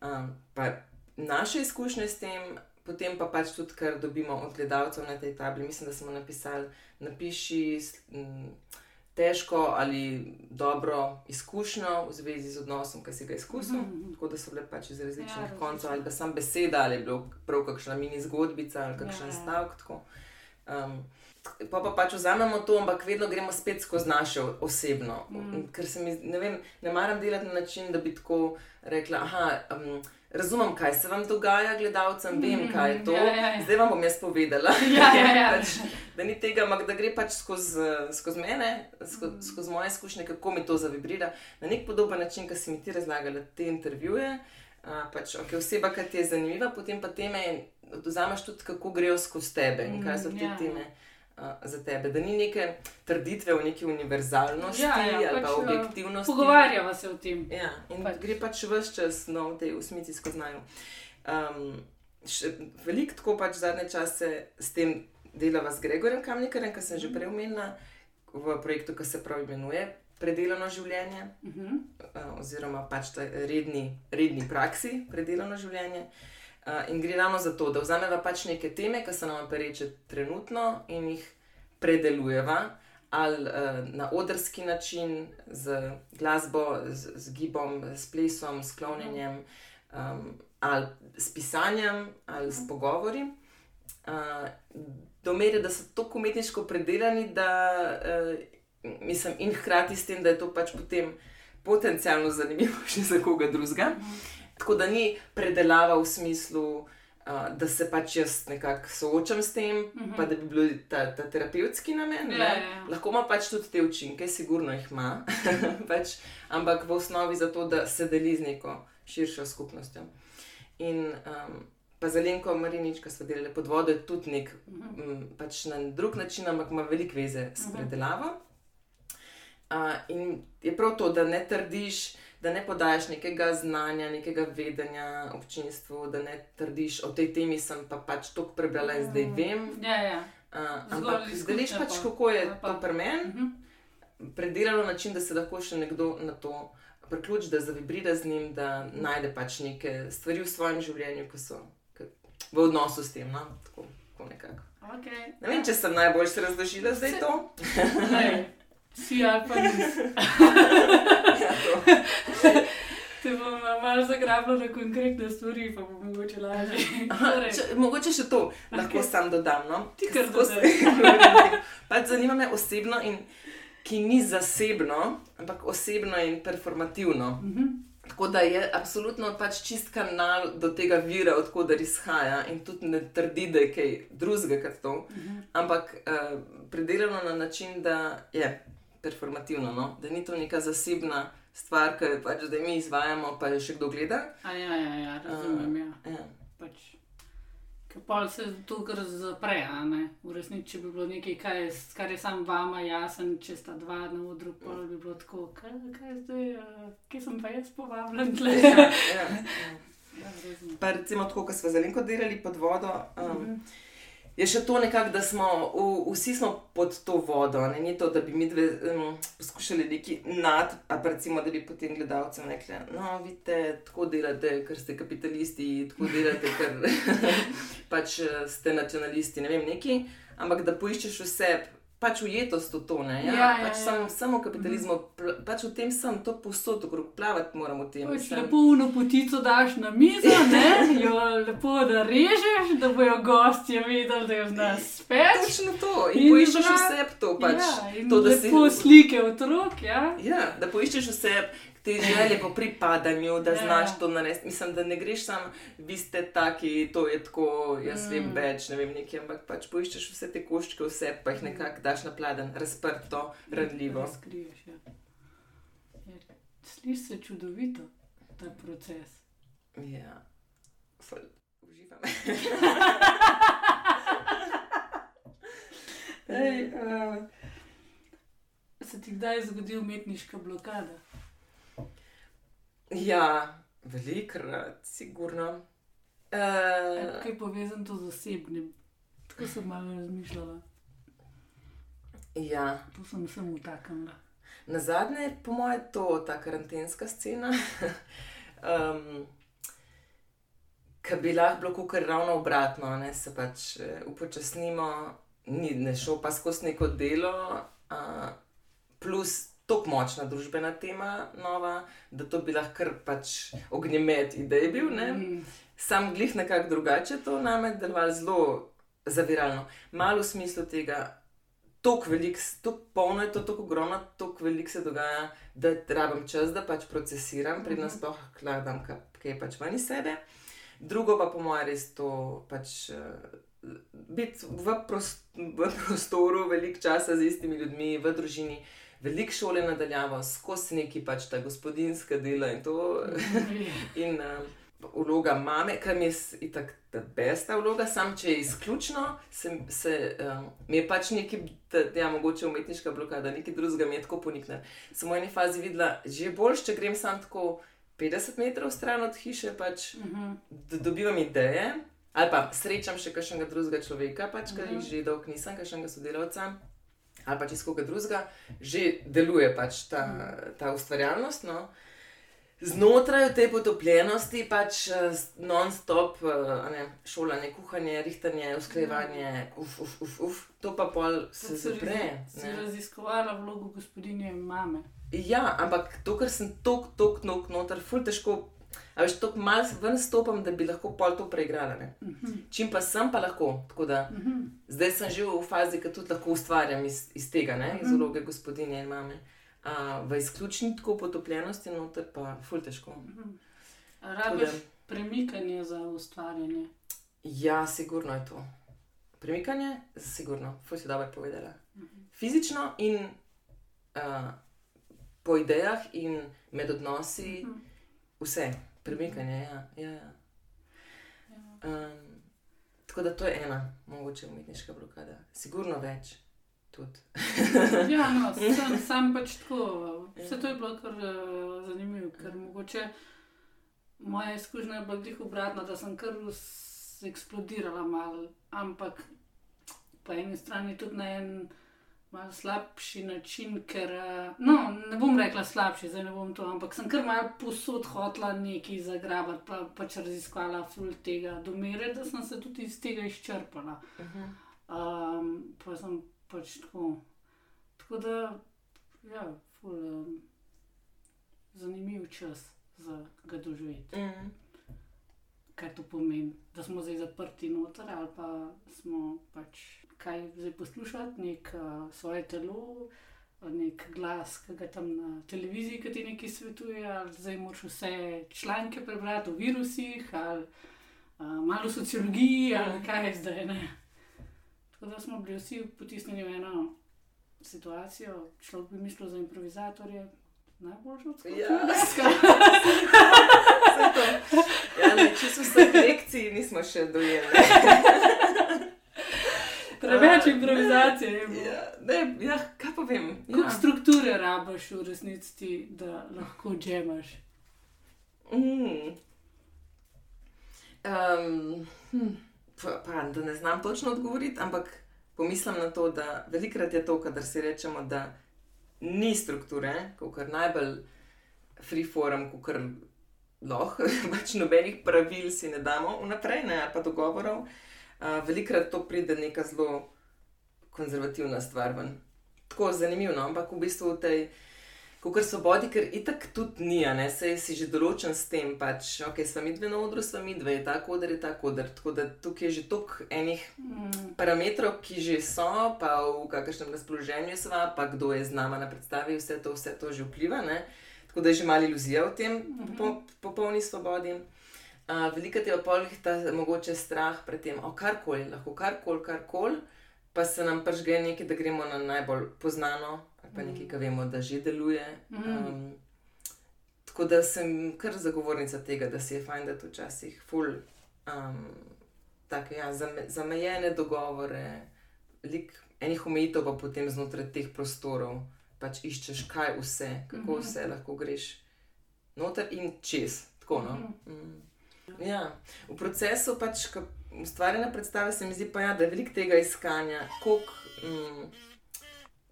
um, pa naše izkušnje s tem, potem pa pač tudi, kar dobimo od gledalcev na tej tabli. Mislim, da smo napisali, napiši težko ali dobro izkušnjo v zvezi z odnosom, ki si ga izkusil. Mhm. Tako da so bile pač iz različnih Ja, koncev, ali pa sam beseda, ali je bilo prav kakšna mini zgodbica, ali kakšen Ja, ja, stavek. Tako. Um, pa, pa pač vzamemo to, ampak vedno gremo spet skozi naše osebno. Mm. Mm. Ker se mi, ne vem, ne maram delati na način, da bi tako rekla, aha. Um, Razumem, kaj se vam dogaja, gledalcem, vem, Mhm, kaj je to. ja, ja, ja. Zdaj vam bom jaz povedala. Ja, ja, ja. pač, da ni tega, ampak da gre pač skozi, skozi mene, skozi, Mm. skozi moje izkušnje, kako mi to zavibrira na nek podoben način, kot si mi ti razlagala te intervjuje. Uh, pač, okay, oseba, ki ti je zanimiva, potem pa teme vzameš tudi, kako grejo skozi tebe in kaj so te Ja. teme. Za tebe, da ni neke trditve o neki univerzalnosti Ja, ja, ali pač, pa objektivnosti. Pogovarjava se o tem. Ja, in Pač. gre pač vse čas no, v tej usmici skozi naju. Um, Veliko tako pač zadnje čase s tem delava z Gregorjem Kamnikarjem, ki sem že prej omenila v projektu, ki se prav imenuje Predelano življenje, Uh -huh. uh, oziroma pač ta redni, redni praksi Predelano življenje. Uh, in gre ravno za to, da vzameva pač neke teme, ki so nam pereče trenutno in jih predelujeva. Ali uh, na odrski način, z glasbo, z, z gibom, s plesom, s klonjenjem, um, ali s pisanjem, ali s pogovori. Uh, do mere, da so tako umetniško predelani, da uh, mislim, in hkrati s tem, da je to pač potem potencialno zanimivo še za koga drugega. Tako da ni predelava v smislu, uh, da se pač jaz nekako soočam s tem, uh -huh. pa da bi bil ta, ta terapevtski namen. Ja, ja, ja. Lahko ima pač tudi te učinke, sigurno jih ima, pač, ampak v osnovi zato, da se deli z neko širšo skupnostjo. In um, pa za Lenko Marinič, ki smo delali pod vodo, je tudi nek, um, pač na drug način, ampak ima veliko veze s Mhm. predelavo. Uh, in je prav to, da ne trdiš, da ne podajaš nekega znanja, nekega vedenja občinstvu, da ne trdiš, o tej temi sem pa pač toliko prebrala in zdaj vem. Ja, ja. Uh, ampak veš pač, pa. kako je pa. to pri meni, Uh -huh. predelano na način, da se lahko še nekdo na to priključi, da zavibrira z njim, da najde pač neke stvari v svojem življenju, ki so ki, v odnosu s tem. No? Tako, tako nekako. Okay. Ne vem, če sem najbolj se razložila zdaj to. Lej, Si ali pa nisi. ja. Te bom malo zagrabila na konkretne stvari, pa bo mogoče lažje. Torej, Če, mogoče še to lahko okay. sam dodam. No? Ti kar se- pač zanima me osebno, in, ki ni zasebno, ampak osebno in performativno. Mhm. Tako da je absolutno pač čist kanal do tega vira, odkudar izhaja in tudi ne trdi, da je kaj drugega kot to, Mhm. ampak uh, predelano na način, da je performativno, no? da ni to neka zasebna stvar, ki jo pač zdaj mi izvajamo, pa jo še kdo gleda. A ja, ja, ja, razumem. Ja. Ja. Pač, ker pa se to kar zapre, ne. V resnici, če bi bilo nekaj, kar je, kar je sam vama jasen, če sta dva na odru, pa bi bilo tako, kaj, kaj je zdaj, uh, kje sem pa jaz povabljen tle. Ja, ja, ja. Ja. Pa recimo tako, ko smo zelenko delali pod vodo. Um, Mhm. Je še to nekako, da smo v, vsi smo pod to vodo. Ne? Ni to, da bi mi dve um, poskušali neki nad, a pa recimo, da bi potem gledalcem rekli: No, vidite, tako delate, ker ste kapitalisti, tako delate, ker pač eh, ste nacionalisti, ne vem, neki. Ampak da poiščeš vse, pač ujetost v to, ne. Ja, Ja, ja, pač ja. Samo, samo kapitalizmu, pl- pač v tem sem, to posod, okrog plavati moram v tem. Pač lepo uno potico daš na mizo, ne? jo lepo da režeš, da bojo gostje vedeli, da jo znaš speč. Točno to. In, In poiščeš vse to, pač, ja, to, da lepo si. slike otrok, ja. Ja, da poiščeš vse te želje po pripadanju, da Ja. znaš to narediti. Mislim, da ne greš sam, vi ste taki, to je tako, jaz mm. vem več, ne vem nekaj, ampak pač poiščeš vse te koščke, vse pa jih nekako daš na pladen, razprto, ranljivo. Razkriješ, ja. Ja, Sliši se čudovito, ta proces. Ja, ful, uživam. Ej, uh, se ti kdaj zgodi umetniška blokada? Ja, velikrat, sigurno. Uh, Kaj je povezano to z osebnim? Tako sem malo razmišljala, ja, to sem se utaknila. Na zadnje, po mojem, je to ta karantenska scena, um, ki bi lahko bilo kar ravno obratno, ne se pač eh, upočasnimo, ni ne šel pa skozi neko delo, uh, plus tako močna družbena tema, nova, da to bi lahko pač ognjemet idej bil. Ne? Mm. Sam glih nekako drugače to name deloval zelo zaviralno. Malo v smislu tega, tako velik, tako polno je to, tako ogromno, tako velik se dogaja, da rabim čas, da pač procesiram, predno Mhm. sploh kladam, kaj, je pač ven iz sebe. Drugo pa po mojem res to pač. Uh, Biti v, prost, v prostoru, veliko časa z istimi ljudmi, v družini, veliko šole nadaljavo, skozi neki pač ta gospodinska dela in to. In uh, vloga mame, kar mi je itak ta besta vloga, sam če je izključno, se, se, um, mi je pač da, ja, mogoče umetniška blokada, nekaj drugega mi je tako ponikne. Sem v eni fazi videla, že boljš, če grem sam tako 50 metrov stran od hiše, pač Mhm. da dobivam ideje, ali pa srečam še kakšnega drugega človeka, pač, ki Mhm. jih že dolgo nisem, kakšnega sodelavca, ali pa čisto koga drugega, že deluje pač ta, ta ustvarjalnost. No. Znotraj te potopljenosti pač eh, non-stop eh, ne, šolanje, kuhanje, rihtanje, usklajevanje, uf, uf, uf, uf, to pa pol se zapre. Si raziskovala vlogo gospodinje mame. Ja, ampak to, ker sem tok, tok, nok noter, ful težko. A veš, tako malo ven stopam, da bi lahko pol to preigrala. Ne? Mhm. Čim pa sem, pa lahko. Tako da Mhm. zdaj sem že v fazi, ki tudi lahko ustvarjam iz, iz tega, ne? iz Mhm. vloge gospodinje in mame. A, v izključni tako potopljenosti noter pa ful težko. Mhm. Tako Rabiš da- premikanje za ustvarjanje. Ja, sigurno je to. Premikanje, sigurno, ful si dobro povedala. Fizično in uh, po idejah in med odnosi. Mhm. Vse, premikanje, ja. ja, ja. Um, tako da to je ena, mogoče umetniška blokada. Sigurno več. Tudi. Ja, no, sem, sam pač tako. Vse to je bilo kar uh, zanimivo, ker mogoče moja izkušnja je bila tih obratna, da sem kar eksplodirala mal, ampak po eni strani tudi na en mal slabši način, ker, uh, no, ne bom rekla slabši, zdaj ne bom to, ampak sem kar mal posod hotla nekaj zagrabati, pa pač raziskvala ful tega do mere, da sem se tudi iz tega izčrpala. Um, pa sem pač tako. Tako da, ja, ful, um, zanimiv čas za ga doživeti. Mm. Kaj to pomeni, da smo zdaj zaprti noter ali pa smo pač kaj zdaj poslušati, nek uh, svoje telo. Nek glas, ki ga tam na televiziji, ki ti nekaj svetuje, ali zdaj moraš vse članke prebrati o virusih, ali uh, malo sociologiji, ali kaj je zdaj. Ne? Tako da smo bili vsi potisnjeni v eno situacijo, človek bi mislil za improvizatorje. Najboljši od vseh. Ja. Vse to. Ja, ne, čisto vseh lekcij nismo še dojeli. Preveč improvizacije je bilo. Ja, ne, ja, kaj pa vem. Ja. strukture rabaš v resnici, ti, da lahko džemaš? Mm. Um, hm, pa, pa, da ne znam točno odgovoriti, ampak pomislim na to, da velikrat je to, kadar si rečemo, da ni strukture, kot najbolj free forum, kot lahko, pač nobenih pravil si ne damo vnaprej, ne, pa dogovorov. Uh, velikrat to pride neka zelo konzervativna stvar ven. Tako zanimivo, no? ampak v bistvu v tej Kot svobodi, ker itak tudi ni, ne sej si že določen s tem, pač, ok, sva mi dve na odru, sva mi dve, ta koder je ta koder. Tako da tukaj je že toliko enih Mm, parametrov, ki že so, pa v kakšnem razpoloženju sva, pa kdo je z nama na predstavi, vse to, vse to že vpliva. Ne? Tako da je že malo iluzija v tem popo popolni svobodi. Uh, Veliko je pa ta mogoče strah pred tem, o karkoli, lahko karkoli, karkoli, pa se nam pač gre nekaj, da gremo na najbolj poznano, ali pa nekaj, kar vemo, da že deluje. Um, tako da sem kar zagovornica tega, da si je fajn, da včasih ful. Um, Tako, ja, zame, zamejene dogovore, veliko enih omejitev, pa potem znotraj teh prostorov pač iščeš, kaj vse, kako Mhm. vse lahko greš noter in čez. Tako, no? mm. Ja. V procesu pač, ustvarjanja predstave, se mi zdi, pa, ja, da je veliko tega iskanja, koliko mm,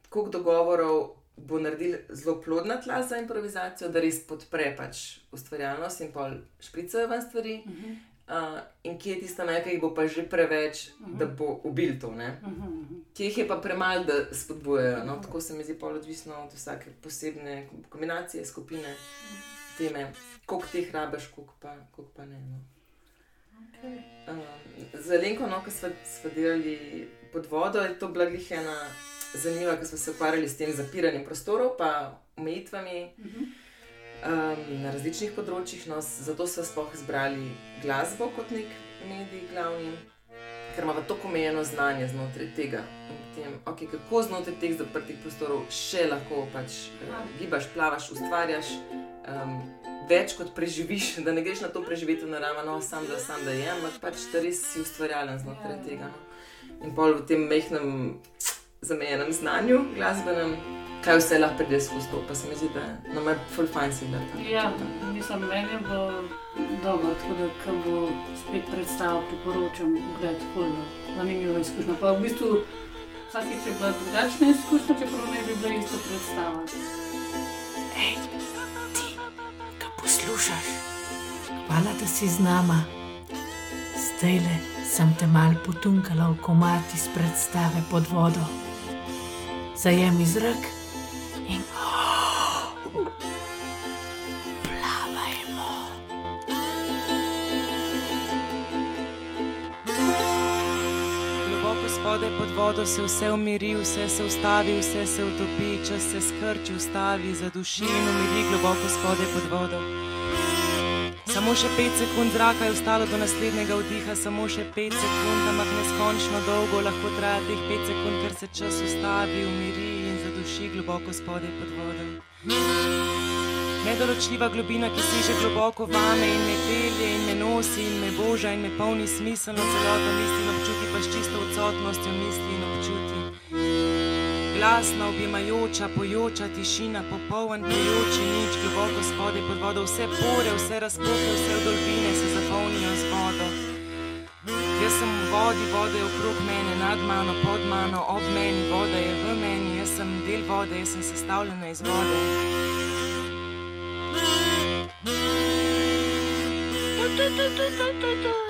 koliko dogovorov bo naredil zelo plodna tla za improvizacijo, da res podpre pač ustvarjalnost in pol špricajo ven stvari. mhm, Uh, in kje je tista meja, ki jih bo pa že preveč, uh -huh. da bo ubil to, ne? mhm, mhm. Kje jih je pa premalo, da spodbujajo. No? Tako se mi zdi pol odvisno od vsake posebne kombinacije, skupine, teme, koliko teh rabiš, koliko pa, koliko pa ne. No? Okay. Um, za Lenko, no, ko smo, delali pod vodo, je to bila glih ena zanimiva, ker smo se ukvarjali s tem zapiranjem prostorov, pa omejitvami Mhm. um, na različnih področjih. No, zato smo sploh izbrali glasbo kot nek medij glavni, ker imamo tako omejeno znanje znotraj tega. Potem, okay, kako znotraj teh zaprtih prostorov še lahko pač, uh, gibaš, plavaš, ustvarjaš. Um, več kot preživiš, da ne greš na to preživeti v naravi, no, sam da, sam da je, ampak pač da res si ustvarjalen znotraj Ja. tega. No. In pol v tem mehkem, zamejenem znanju glasbenem, kaj vse lahko pride skozi to, pa se mi zdi, da nam je full fine si da tam. Ja, mislim, meni je bilo dobro, tako da ko bo spet predstava, priporočam, gledati ful, zanimivo izkušnjo. Pa v bistvu vsakič je bila drugačna izkušnja, čeprav ne bi bila ista predstava. Ti, kaj poslušaš? Hvala, da si z nama. Zdaj le sem te mal potunkala v komati iz predstave pod vodo. Zajemi zrak in plavajmo. Spodaj pod vodo se vse umiri, vse se ustavi, vse se utopi, čas se skrči, ustavi, zaduši in umiri globoko spodaj pod vodo. Samo še pet sekund zraka je ostalo do naslednjega vdiha, samo še pet sekund, ampak neskončno dolgo lahko traja teh pet sekund, ker se čas ustavi, umiri in zaduši globoko spodaj pod vodo. Nedoločljiva globina, ki seže globoko vame in me pelje in me nosi in me boža in me polni smiselno celoto misli in občuti, pa s čisto odsotnostjo misli in občuti. Glasna, objemajoča, pojoča tišina, popoln, pojoči nič, globoko spodaj pod vodo, vse pore, vse razpoke, vse vdolbine se zapolnijo z vodo. Jaz sem v vodi, voda je okrog mene, nad mano, pod mano, ob meni, voda je v meni, jaz sem del vode, jaz sem sestavljena iz vode. tu, tu, tu, tu, tu.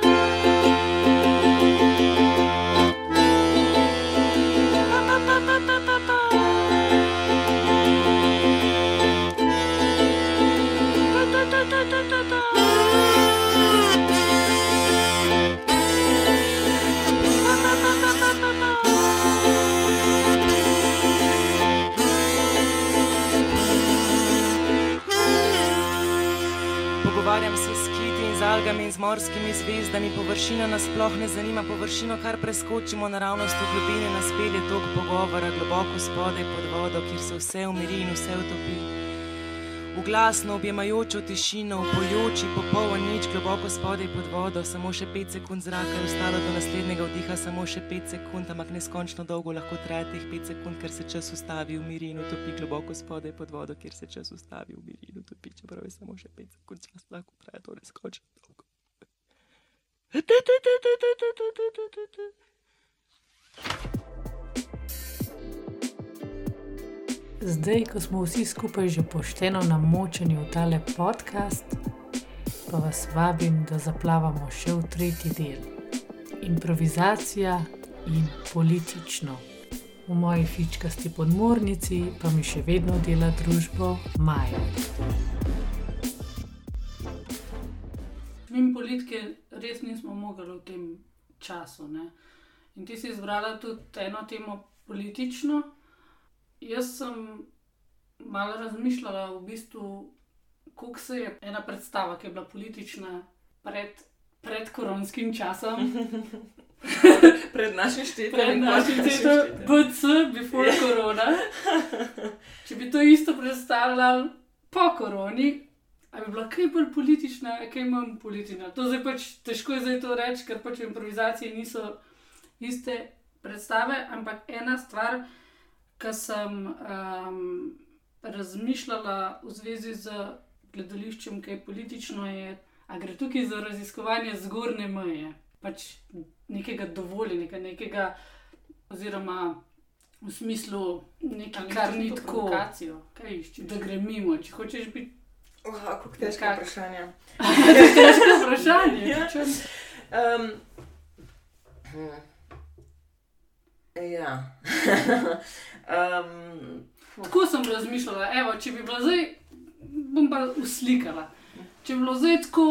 Algami in z morskimi zvezdami, površina nas sploh ne zanima, površino kar preskočimo naravnost v globine, nas pelje tok pogovora, globoko spodaj pod vodo, kjer se vse umiri in vse utopi. V glasno objemajočo tišino, v pojoči popoln nič, globoko spodaj pod vodo, samo še pet sekund zraka je ostalo do naslednjega vdiha, samo še pet sekund, ampak neskončno dolgo lahko traja teh pet sekund, ker se čas ustavi, umiri in utopi globoko spodaj pod vodo, kjer se čas ustavi, umiri in utopi, čeprav je samo še pet sekund, čas lahko traja to neskončno dolgo. Zdaj, ko smo vsi skupaj že pošteno namočeni v tale podcast, pa vas vabim, da zaplavamo še v tretji del. Improvizacija in politično. V moji fičkasti podmornici pa mi še vedno dela družbo Maja. Mimo politike res nismo mogli v tem času. Ne? In ti si izbrala tudi eno temo politično. Jaz sem malo razmišljala, v bistvu, kako se je ena predstava, ki je bila politična pred, pred koronskim časom, Pred našim štetjem. pred in našim štetjem. BC, before Ja. korona. Če bi to isto predstavljali po koroni, ali bi bila kaj bolj politična, a kaj manj politična. To zdaj pač težko je zdaj to reči, ker pač improvizacije niso iste predstave, ampak ena stvar, ki sem um, razmišljala v zvezi z gledališčem, ki je politično, je, a gre tukaj za raziskovanje zgornje meje, pač nekega dovoljenega, nekega, oziroma v smislu nekaj, kar ni tako, da gre mimo. Če hočeš biti Oh, kako težko Nekako. vprašanje. težko vprašanje, Ja. Um. Ja. um, Tako sem razmišljala, evo, če bi bilo zdaj, bom pa uslikala. Če bi bilo zdaj tako,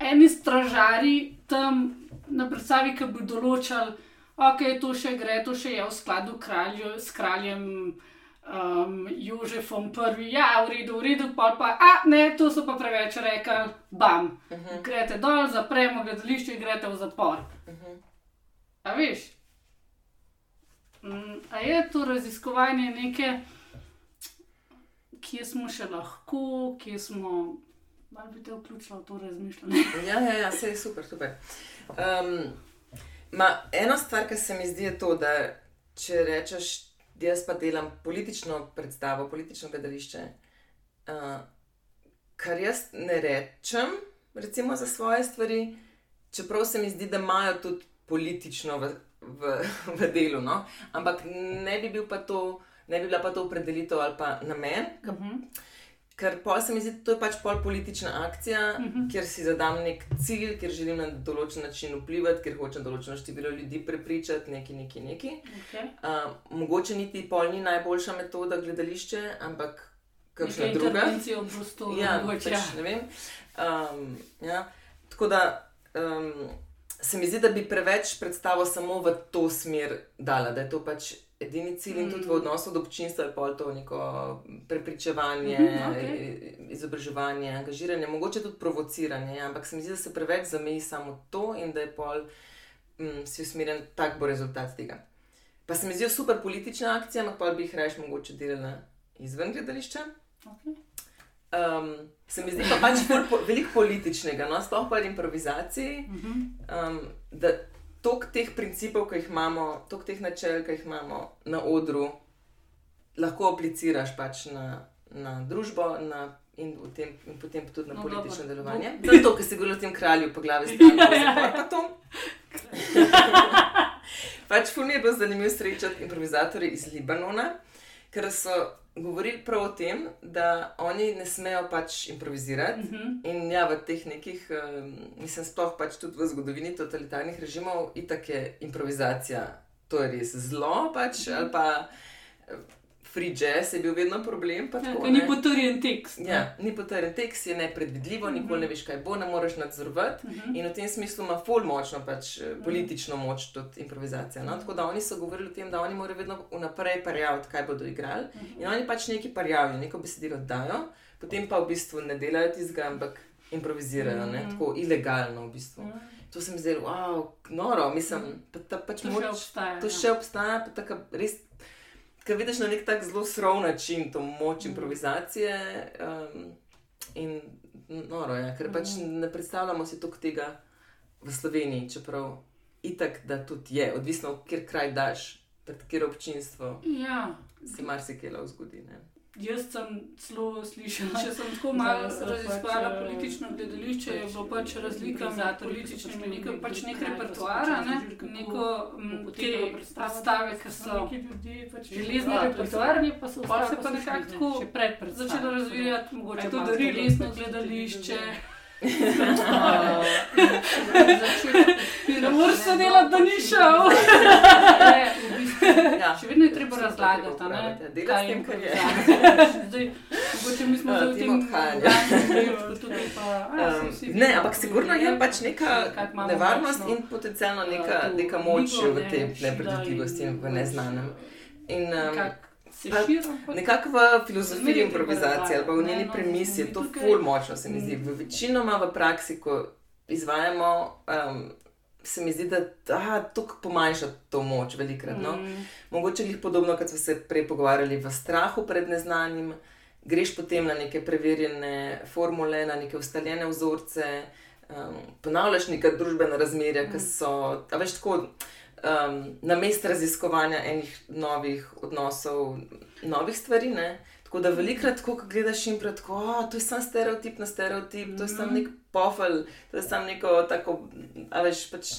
eni stražari tam na predstavi, ki bi določali, ok, to še gre, to še je v skladu kralju, s kraljem um, Jožefom I. Ja, v redu, v redu, pa pa, a ne, to so pa preveč rekli, bam. Grete dol, zapremo gledališče in grete v zapor. A veš? Mm, A je to raziskovanje neke, kje smo še lahko, kje smo Malo bi te vključila v to razmišljanje. Ja, ja, ja vse je super, super. Um, ma, ena stvar, ki se mi zdi, je to, da če rečeš, jaz pa delam politično predstavo, politično gledališče, uh, kar jaz ne rečem, recimo za svoje stvari, čeprav se mi zdi, da imajo tudi politično v, v, v delu, no? ampak ne bi, bil pa to, ne bi bila pa to opredelitev ali pa namen. Uh -huh. Ker pa se mi zdi, da to je pač pol politična akcija, uh -huh. kjer si zadam nek cilj, kjer želim na določen način vplivati, ker hočem določeno število ljudi prepričati, neki, neki, neki. Okay. Uh, mogoče niti pol ni najboljša metoda gledališče, ampak kakšna Neke druga. intervencije v prostoru. Ja, mogoče, pač, ne vem. Um, ja. Tako da um, se mi zdi, da bi preveč predstavo samo v to smer dala, da je to pač edini cilj in tudi v Mm. odnosu do občinstva je pol to neko prepričevanje, Mhm, okej. izobraževanje, angažiranje, mogoče tudi provociranje, ja, ampak se mi zdi, da se preveč zameji samo to in da je pol um, si usmerjen, tak bo rezultat tega. Pa se mi zdijo super politične akcije, ampak pol bi jih raje mogoče delala izven gledališča. Okay. Um, se mi zdi pa pač po, veliko političnega, no, sploh pa improvizaciji, Uh -huh. um, da tok teh principov, ki jih imamo, tok teh načel, ki jih imamo na odru, lahko apliciraš pač na, na družbo na, in, tem, in potem tudi na No, politično dobro. delovanje. No, To je to, kar si govoril o tem kralju, po glavi stavlja, zapor pa to. pač ful mi je bilo zanimivo srečati improvizatorje iz Libanona, ker so govorili prav o tem, da oni ne smejo pač improvizirati. Uh -huh. In ja, v teh nekih, um, mislim, sploh pač tudi v zgodovini totalitarnih režimov, itak je improvizacija, to je res zlo, pač, ali pa free jazz je bil vedno problem. ja, tako, ni potrjen tekst. ne. Ja, ni potrjen tekst, je nepredvidljivo, nikoli ne veš, kaj bo, ne moreš nadzorovati. Mhm. In v tem smislu ima ful močno, pač eh, politično moč tudi improvizacija. No? Tako da oni so govorili o tem, da oni morajo vedno vnaprej parjavati, kaj bodo igrali. In oni pač neki parjavijo, neko besedilo dajo, potem pa v bistvu ne delajo tistega, ampak improvizirajo, ne? tako ilegalno v bistvu. To se mi zdi, wow, noro, mislim, pa, ta, pač To še moč, obstaja. to ja. še obstaja, pa tako res. Ker vidiš na nek tak zelo srov način to moč improvizacije. Um, in noro je, ker pač ne predstavljamo si toliko tega v Sloveniji, čeprav itak, da tudi je, odvisno, kjer kraj daš, pred katero občinstvo Ja, se marsikaj lahko zgodi. Ne? Jaz sem celo slišala, če sem tako malo Da, raziskvala pač, eh, politično gledališče, je bilo pač razlika med improvizatorji, političnimi, nekaj pač nek pa pač ne, neko mm, te predstave, ki so pač železni repertoar, pa so pol se pa nekako tako začelo razvijati, mogoče telesno pač, gledališče. Ne moreš se delati, da ni šel. Ne, v bistvu, Ja. Še vedno je treba razlagati, ja. Delati s tem, kar je. Zdaj, mogoče mi smo Ja, zdaj v tem tem vsi ne, ampak sigurno je pač neka nevarnost in potencialno neka, neka moč v šida nepredvidljivosti in v pač, neznanem. In, um, nekako v filozofiji improvizacije ali pa v njeni no, premisi je to ful močno, se mi zdi. Mm. V večinoma v praksi, ko izvajamo, um, se mi zdi, da to pomanjša to moč velikrat. No? Mm. Mogoče jih podobno, kot smo se prej pogovarjali, v strahu pred neznanim, greš potem na neke preverjene formule, na neke ustaljene vzorce, um, ponavljaš neka družbena razmerja, ki so, a veš, tako. Um, na mestu raziskovanja enih novih odnosov, novih stvari. Ne? Tako da velikrat, ko gledaš in ko oh, to je samo stereotip na stereotip, to je samo nek pofel, to je samo neko tako, a veš, pač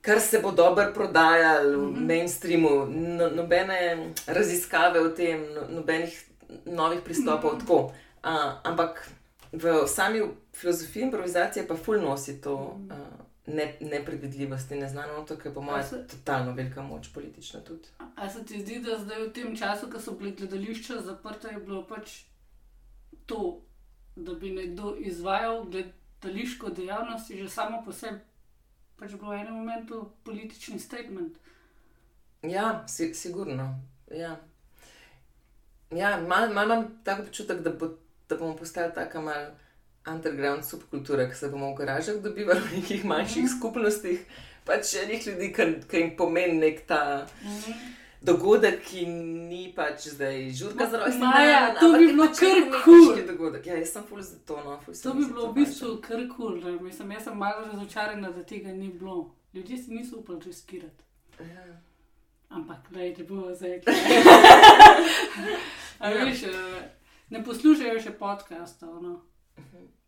kar se bo dobro prodajalo v mainstreamu, no, nobene raziskave o tem, no, nobenih novih pristopov. tako. Uh, ampak v sami filozofiji improvizacije pa ful nosi to uh, ne, nepredvidljivost in neznano, to je po mojem se- totalno velika moč politična tudi. A se ti zdi, da zdaj v tem času, ko so bile gledališča zaprta, je bilo pač to, da bi nekdo izvajal gledališko dejavnost, je že samo po sebi pač bilo v enem momentu politični statement. Ja, si, sigurno. Ja, ja malo mal imam tako občutek, da, bo, da bomo postali tako mal underground subkultura, ki se bomo v garažah dobivali v nekih manjših skupnostih, pač enih ljudi, ki jim pomeni nek ta dogodek, ki ni pač zdaj žurka za rojstni Maja, dan, to bi bilo pač kar kul. dogodek. Ja, jaz sem ful za to, no, ful se To mi bi bilo v to bistvu važno. kar kul. Cool, Mislim, jaz sem malo razočarana, da tega ni bilo. Ljudje si niso upali riskirati. Ja. Ampak, da je bilo zdaj. Ja. veš, eh, ne poslušajo še podcastov, no.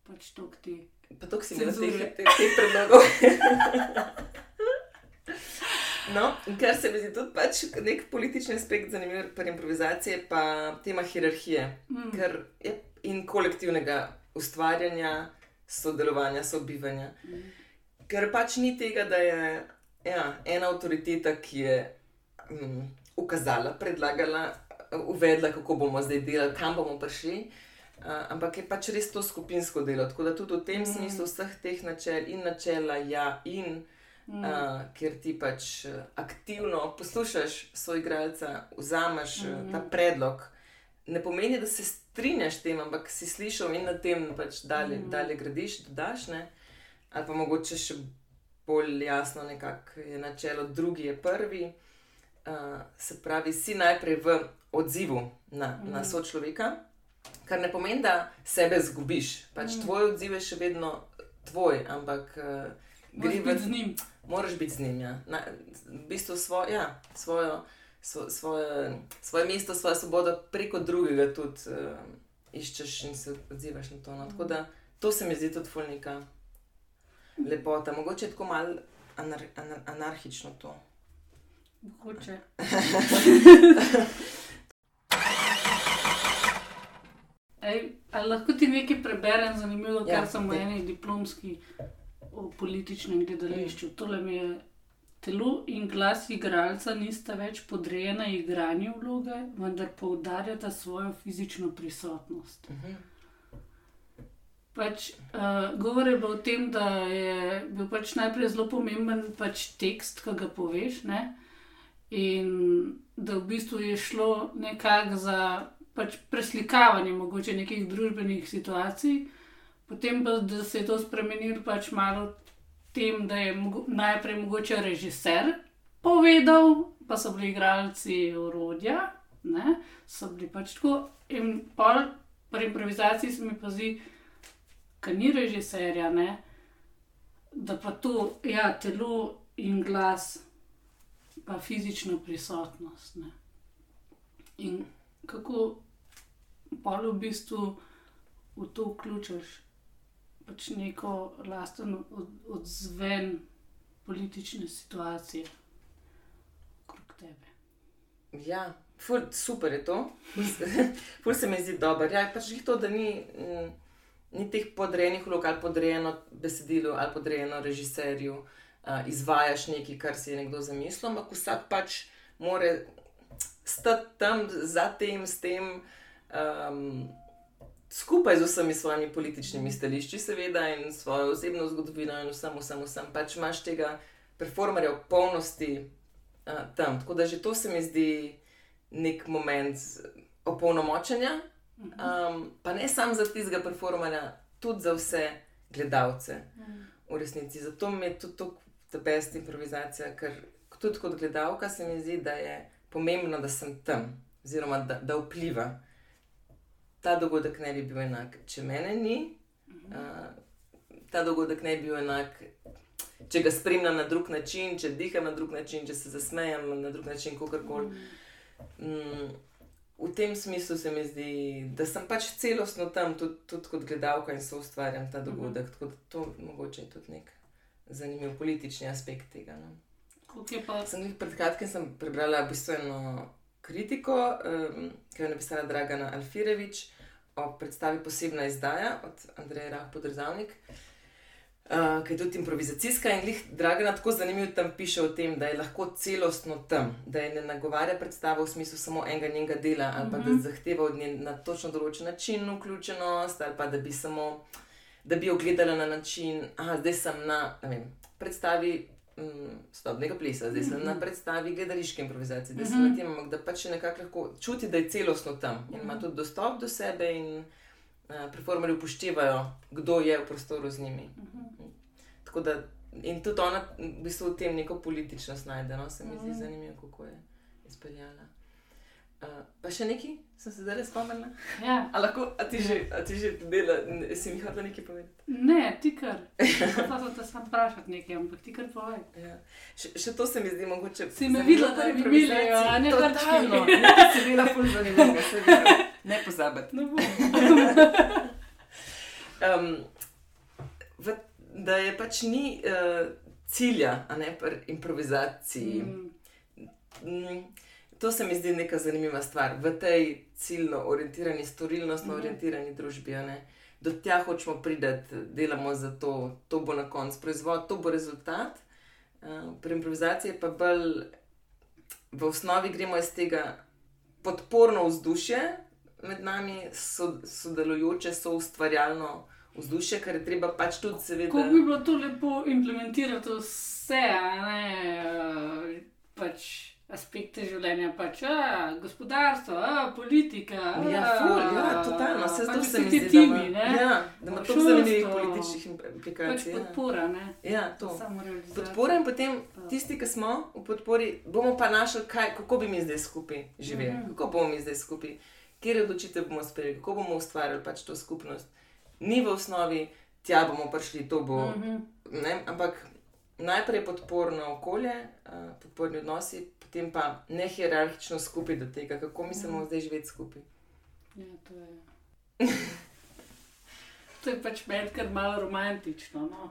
Pač to ti. Pa to si imel teh, Cenzure. teh, teh predlogov. No, kar se mi zdi tudi pač nek politični aspekt zanimiv pri improvizaciji, je pa tema hierarhije Mm. ker je, in kolektivnega ustvarjanja, sodelovanja, sobivanja. Mm. Ker pač ni tega, da je ja, ena avtoriteta, ki je um, ukazala, predlagala, uvedla, kako bomo zdaj delali, kam bomo prišli. Uh, ampak je pač res to skupinsko delo. Tako da tudi v tem Mm. smislu vseh teh načel in načela, ja, in Mm. uh, ker ti pač uh, aktivno poslušaš svoj igralca, vzameš mm. Ta predlog. Ne pomeni, da se strinjaš s tem, ampak si slišal in na tem pač dalje, mm. dalje gradiš, dodaš. Ne? Ali pa mogoče še bolj jasno, nekako je načelo, drugi je prvi. Uh, se pravi, si najprej v odzivu na, mm. na Mhm. sočloveka, kar ne pomeni, da sebe zgubiš. Pač mm. tvoj odziv je še vedno tvoj, ampak uh, Moraš gre biti v z njim. Moraš biti z njim. Ja. Na, v bistvu svoj, ja, svojo, svo, svoje, svoje mesto, svojo svobodo preko drugega tudi uh, iščeš in se odzivaš na to. No. Tako da to se mi zdi tudi fulnika lepota. Mogoče je tako malo anar, anar, anarhično to. Mogoče. Ej, ali lahko ti nekaj preberem, zanimivo, Ja, kar sem v eni diplomski o političnem gledališču. Tole mi je telo in glas igralca nista več podrejena igranju vloge, vendar poudarjata svojo fizično prisotnost. Mhm. Pač, uh, govor je bilo o tem, da je bil pač najprej zelo pomemben pač tekst, ki ga poveš, ne? in da v bistvu je šlo nekako za pač preslikavanje mogoče nekih družbenih situacij, potem pa da se je to spremenilo pač malo tem, da je mogo najprej mogoče režiser povedal, pa so bili igralci orodja, ne? so bili pač tako. In pol pri improvizaciji se mi pa zdi, ker ni režiserja, ne? da pa to, ja, telo in glas, pa fizična prisotnost. Ne? In kako pa v bistvu v to vključiš pač neko lasten od, odzven politične situacije okrog tebe. Ja, ful, super je to. Ful se, mi zdi dobro. Ja, pač jih to, da ni, mm, ni teh podrejenih vlog ali podrejeno besedilu ali podrejeno režiserju, uh, izvajaš nekaj, kar si je nekdo zamislil, ampak vsak pač mora stati tam za tem, s tem. Um, Skupaj z vsemi svojimi političnimi stališči, seveda, in svojo osebno zgodovino, in vsem, vsem, vsem, pač imaš tega performerja v polnosti uh, tam. Tako da že to se mi zdi nek moment opolnomočenja, um, pa ne samo za tistega performerja, tudi za vse gledalce v resnici. Zato mi je tudi to ta best improvizacija, ker tudi kot gledalka se mi zdi, da je pomembno, da sem tam, oziroma da, da vpliva. Ta dogodek ne bi bil enak, če mene ni. Uh, ta dogodek ne bi bil enak, če ga spremljam na drug način, če diham na drug način, če se zasmejam na drug način, kakorkoli. Mm, v tem smislu se mi zdi, da sem pač celostno tam, tudi, tudi kot gledalka in so ustvarjam ta dogodek. Tako da to mogoče je tudi nek zanimiv politični aspekt tega. No. Sem jih pred kratkim sem prebrala v bistvu eno kritiko, um, ki jo je napisala Dragana Alfirevič o predstavi Posebna izdaja od Andreja Rah Podržavnik. Uh, ki je tudi improvizacijska in jih Dragana tako zanimivo tam piše o tem, da je lahko celostno tam, da je ne nagovarja predstavo v smislu samo enega njenega dela, ali pa da Mhm. zahteva od nje na točno določen način vključenost, ali pa da bi samo, da bi jo gledala na način, da zdaj sem na vem, predstavi mm, stopnega plesa, zdaj sem na predstavi gledališke improvizacije, zdaj sem Mhm. na tem, ampak da pač nekako lahko čuti, da je celostno tam in ima tudi dostop do sebe in uh, performerji upoštevajo, kdo je v prostoru z njimi. Tako da, in tudi ona v bistvu v tem neko političnost najde, no, se mi zdi Mhm. zanimivo, kako je. izpeljala. Uh, pa še nekaj, sem se zdaj spomnila. Ja. A lahko, a ti že, a ti že dela, si mi hotel nekaj povedati? Ne, ti kar. Pa so te sam vprašati nekaj, ampak ti kar povej. Ja. Še, še to se mi zdi mogoče. Si me videla, da improvizaciji. miljejo, a ne kar Totalno, čili. nekaj si bila ful zanimiva, se vidi. Ne pozabiti. Ne bom. Um, v, da je pač ni uh, cilja, a ne pri improvizaciji. Mm, Mm, to se mi zdi neka zanimiva stvar v tej ciljno orientirani, storilnostno Mhm. orientirani družbi. a ne. Do tja hočemo priti, delamo za to, to bo na koncu proizvod, to bo rezultat. Uh, pri improvizaciji pa bolj v osnovi gremo iz tega podporno vzdušje med nami, so, sodelujoče, so ustvarjalno vzdušje, kar je treba pač tudi seveda. Kako bi bilo to lepo implementirati vse, a ne eh, pač aspekte življenja, pač a, gospodarstvo, a, politika. A, Ja, ful, ja, totalno, vse to pač se mi ti zdi, timi, da ima, ne? ja, da ima Pa toliko zanimivih šolstvo. političnih im- Pač implikacij. ja. podpora, ne? Ja, to. Podpora in potem tisti, ki smo v podpori, bomo pa našli, kaj, kako bi mi zdaj skupaj živeli, Mhm. kako bomo mi zdaj skupaj, kje odločitev bomo sprejeli, kako bomo ustvarjali pač to skupnost. Ni v osnovi, tja bomo prišli, to bo. Mhm. Ne, ampak najprej podporno okolje, uh, podporni odnosi, potem pa ne hierarhično skupaj do tega, kako mislimo zdaj živeti skupaj. Ja, to je. to je pač meni kar malo romantično. No?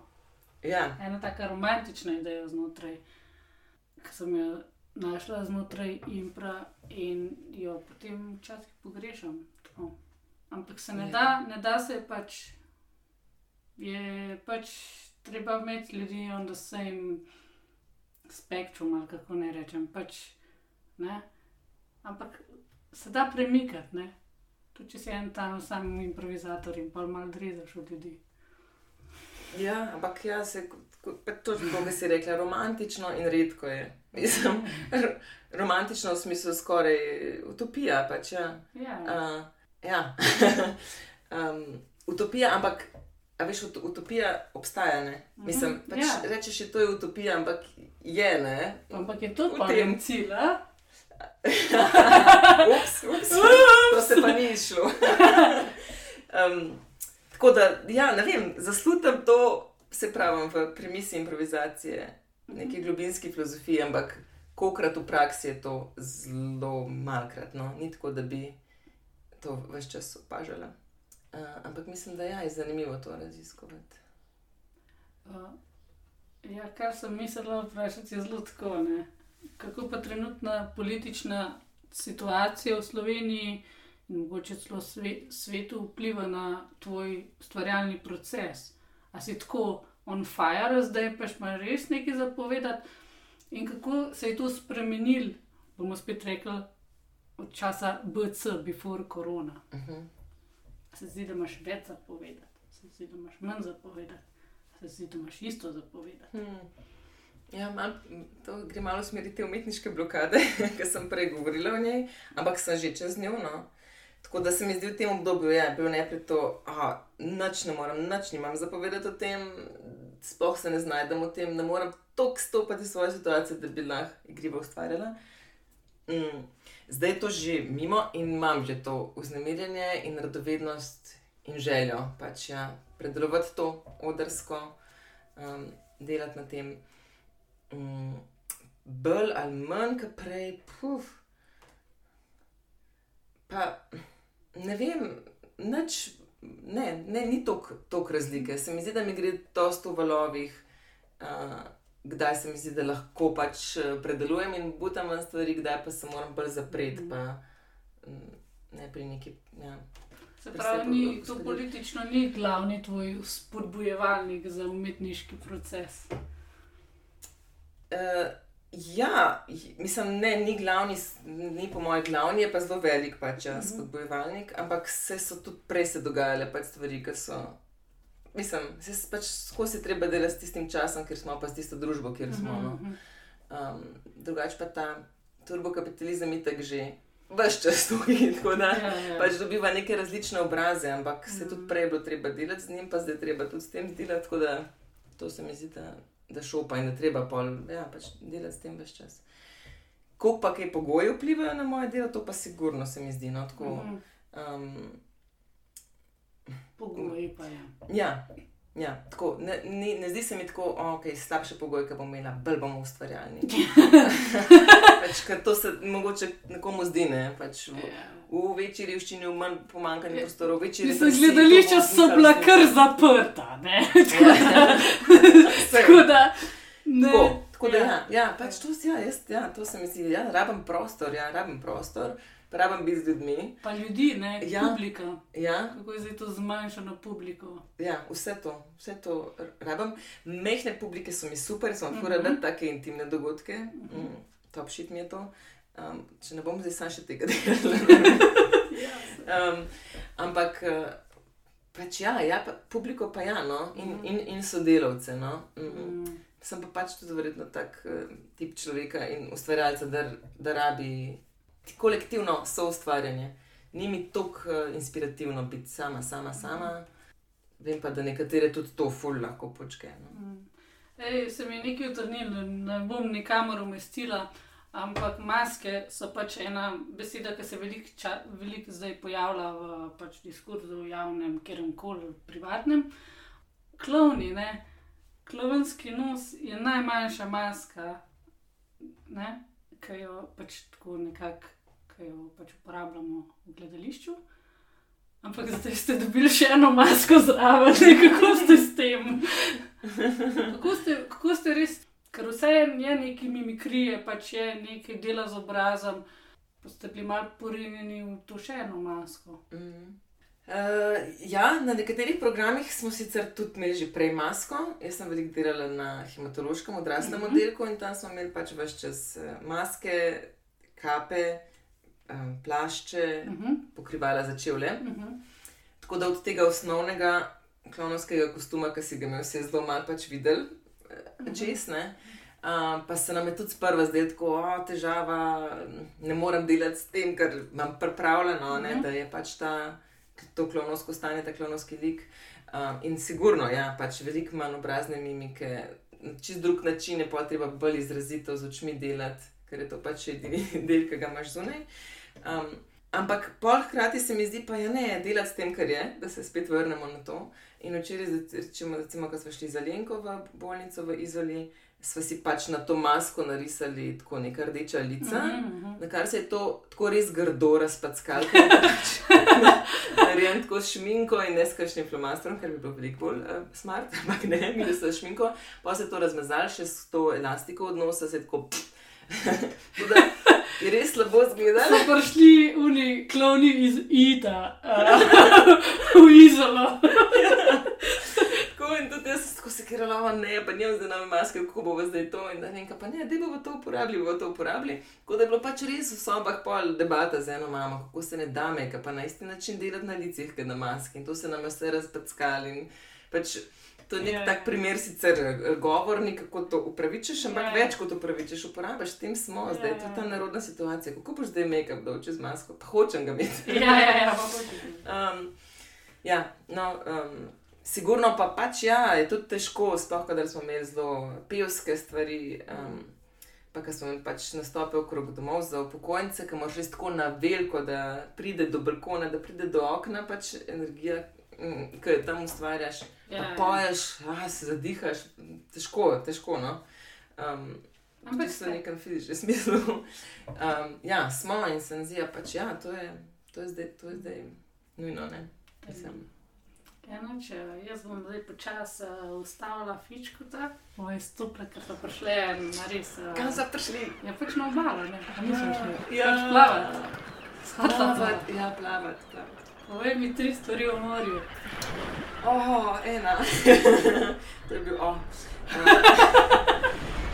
Ja, Ena taka romantična ideja znotraj, ki sem jo našla znotraj impra in jo potem včasih pogrešam. Tako. Ampak se ne Ja. da, ne da se pač, je pač treba imeti ljudi on the same spektrum, ali kako ne rečem. Pač, ne? Ampak se da premikati, ne? Tudi če si en tam sam improvizator in pa malo drezaš od ljudi. ja ampak ja, se, pa to je to, kar si rekla, romantično in redko je. Mislim, romantično v smislu skoraj utopija. Pač, ja. Ja, Uh, ja. um, utopija, ampak. A veš, ut utopija obstaja, ne? Mislim, Mhm, pač ja. rečeš, da je to utopija, ampak je, ne? Ampak je to v tem- en cilj, a? Ups, ups, to se pa ni išlo. um, tako da, ja, ne vem, zaslutam to, se pravi, v premisi improvizacije, neki globinski filozofiji, ampak kokrat v praksi je to zelo malkrat, no, ni tako, da bi to vse čas opažala. Uh, ampak mislim, da ja, je zanimivo to raziskovati. Uh, ja, kar sem mislila vprašati, je zelo tako. Ne? Kako pa trenutna politična situacija v Sloveniji in mogoče celo sve, svetu vpliva na tvoj ustvarjalni proces? A si tako on fire, zdaj paš imaš res nekaj zapovedati? In kako se je to spremenilo, bomo spet rekli, od časa BC, before korona? Uh -huh. Se zdi, da imaš več zapovedati, se zdi, da imaš manj zapovedati, se zdi, da imaš isto zapovedati. Hmm. Ja, mal, to gre malo v smeri te umetniške blokade, ki sem prej govorila o njej, ampak sem že čez njo. No. Tako da se mi zdi v tem obdobju, da ja, je bilo najprej to, da noč ne morem, noč nimam zapovedati o tem, sploh se ne znajdem v tem, ne morem toliko stopiti v svojo situacijo, da bi lahko igrivo ustvarjala. Mm. Zdaj je to že mimo in imam že to vznemirjenje in radovednost in željo, pač ja, predelovati to odrsko, um, delati na tem. Mm, bolj ali manj, kot prej, puf. Pa ne vem, nič, ne, ne, ni toliko razlike. Se mi zdi, da mi gre dosto v valovih, uh, kdaj se mi zdi, da lahko pač eh, predelujem in butam ven stvari, kdaj pa se moram bolj zapreti. Mhm. Pa, mm, ne pri neki. Ja. Se pravi, ni, to politično ni glavni tvoj spodbujevalnik za umetniški proces. Uh, ja, mislim, ne, ni glavni, ni po mojem glavni, je pa zelo velik pač, ja, Mhm. spodbojevalnik, ampak se so tudi prej se dogajale pač stvari, ki so. Mislim, se pač skozi je treba delati s tistim časom, ker smo pa s tisto družbo, kjer smo. No. Mhm. Um, drugače pa ta turbokapitalizem itak že vse čas tukaj, tako da Ja, ja. pač dobiva neke različne obraze, ampak se Mhm. tudi prej je bilo treba delati z njim, pa zdaj je treba tudi s tem delati. Tako da to se mi zdi, da, da šopa in da treba pol, ja, pač delati s tem več čas. Koliko pa kaj pogoji vplivajo na moje delo, to pa sigurno se mi zdi. No, tako, Mhm. um, Pogoji pa je. ja, ja, tako, ne, ne, ne zdi se mi tako, oh, okay, slabše pogoje, ki bom imela, bolj bomo ustvarjalni. pač, to se mogoče nekomu zdi, ne. Pač, v, Ja. v večji revščini, v manj pomankanju prostorov, v večji Mislim, represiji, gledališča so bila kar zaprta. Ja. Sej. Tako da. Ne, Tako, tako da, ja, ja, pač to, ja, jaz, ja, to se mi zdi, ja, rabim prostor, ja, rabim prostor, pa rabim biti z ljudmi. Pa ljudi, ne, Ja. publika. Ja, Kako je zdaj to zmanjšano publiko? ja, vse to, vse to rabim. Mehne publike so mi super, sem Mhm. lahko rada take intimne dogodke, mm, top shit mi je to. Um, če ne bom zdaj sam še tega delala. um, ampak. Uh, Pač ja, ja pa, publiko pa ja, no, in, in, in sodelavce. No. Mm. Mm. Sem pa pač tudi verjetno tak uh, tip človeka in ustvarjalca, da, da rabi kolektivno soustvarjanje. Ni mi tako uh, inspirativno biti sama, sama, sama. Vem pa, da nekatere tudi to ful lahko počke. No. Ej, se mi je nekaj utrnilo, ne bom nikamor umestila, ampak maske so pač ena beseda, ki se veliko velik zdaj pojavlja v pač, diskurzu, javnem, kjerem koli, privatnem. Klovni, ne. Klovnski nos je najmanjša maska, ne, ki jo pač tako nekako, ki jo pač uporabljamo v gledališču. Ampak zdaj ste dobili še eno masko zraven, kako ste s tem? Kako ste, kako ste res, ker vse je nekaj mimikrije, pač je nekaj dela z obrazom, pa ste bili malo porinjeni v to še eno masko. Mm. Uh, ja, na nekaterih programih smo sicer tudi imeli že prej masko. Jaz sem veliko delala na hematološkem odraslem Mhm. oddelku in tam smo imeli pač več čas eh, maske, kape, um, plašče, Uh -huh, pokrivala za čevlje. uh -huh. Tako da od tega osnovnega klovnovskega kostuma, ki si ga imel, se je zelo malo pač videl, Mhm. čez ne. Uh, pa se nam je tudi sprva zdelo, tako o, težava, ne morem delati s tem, ker imam pripravljeno, ne, Mhm. da je pač ta, to klovnovsko stanje, ta klovnovski lik. Um, in sigurno, ja, pač veliko manj obrazne mimike, čist drug način je pa treba bolj izrazito z očmi delati, ker je to pač edini del, ki ga imaš zunaj. Um, ampak pol hkrati se mi zdi, pa je ne delati s tem, kar je, da se spet vrnemo na to. In včeraj, recimo, recimo ko smo šli za Lenko v bolnico v Izoli, smo si pač na to masko narisali tako neka rdeča lica. Uh -huh. Na kar se je to tako res grdo razpackalo, pač narejen tako s šminko in ne s kakšnim flomastrom, ker bi bilo veliko bolj uh, smart, ampak ne, mi smo šminko, pa se je to razmazalo še s to elastiko odnosa, se je tako. Da je res slabo zgledalo. So prišli oni klovni iz Ita, uh, v Izolo. Tako in tudi jaz sem tako sekirala, ne, pa njem zdaj nove maske, kako bo zdaj to. In da ne, pa ne, da bomo to uporabili, bomo to uporabili. Tako da je bilo pač res v sobah pol debata z eno mamo, kako se ne da meka, pa na isti način delati na licih, kot na maski. In to se nam je vse razpackalo. In pač to je nek Ja, tak primer, sicer eh, govorni, kako to upravičiš, ampak Ja, ja. več kot upravičiš, uporabiš, s tem smo, zdaj Ja, je to ta narodna situacija. Kako boš zdaj make-up dol čez masko, pa hočem ga imeti. Ja, ja, ja, pa hočete. Um, ja, no, um, sigurno pa pač ja, je tudi težko, sploh kadar smo imeli zelo pevske stvari. Um, Pa, ko smo imeli pač nastope okrog domov za upokojence, ki moraš res tako na veliko, da pride do balkona, da pride do okna, pač energija, mm, ki jo tam ustvarjaš. Ja, Ja, ja. poješ, ah, se zadihaš, težko, težko. No? Um, Ampak v nekem fizičnem smislu. Um, ja, smo in se da pač, ja, to, je, to, je zdaj, to je zdaj nujno. Ne? Mislim, Eno, če jaz bom zdaj počasi uh, ustavila fičko, moje stople, ker so prišle na res. Uh, Kam so prišli? Ja, pač na obalo, ne, pa nisem šla. Ja. Pač. Plavati, ja, plavati. plavati. Povej mi tri stvari o morju. Oh, ena. to je bil, oh.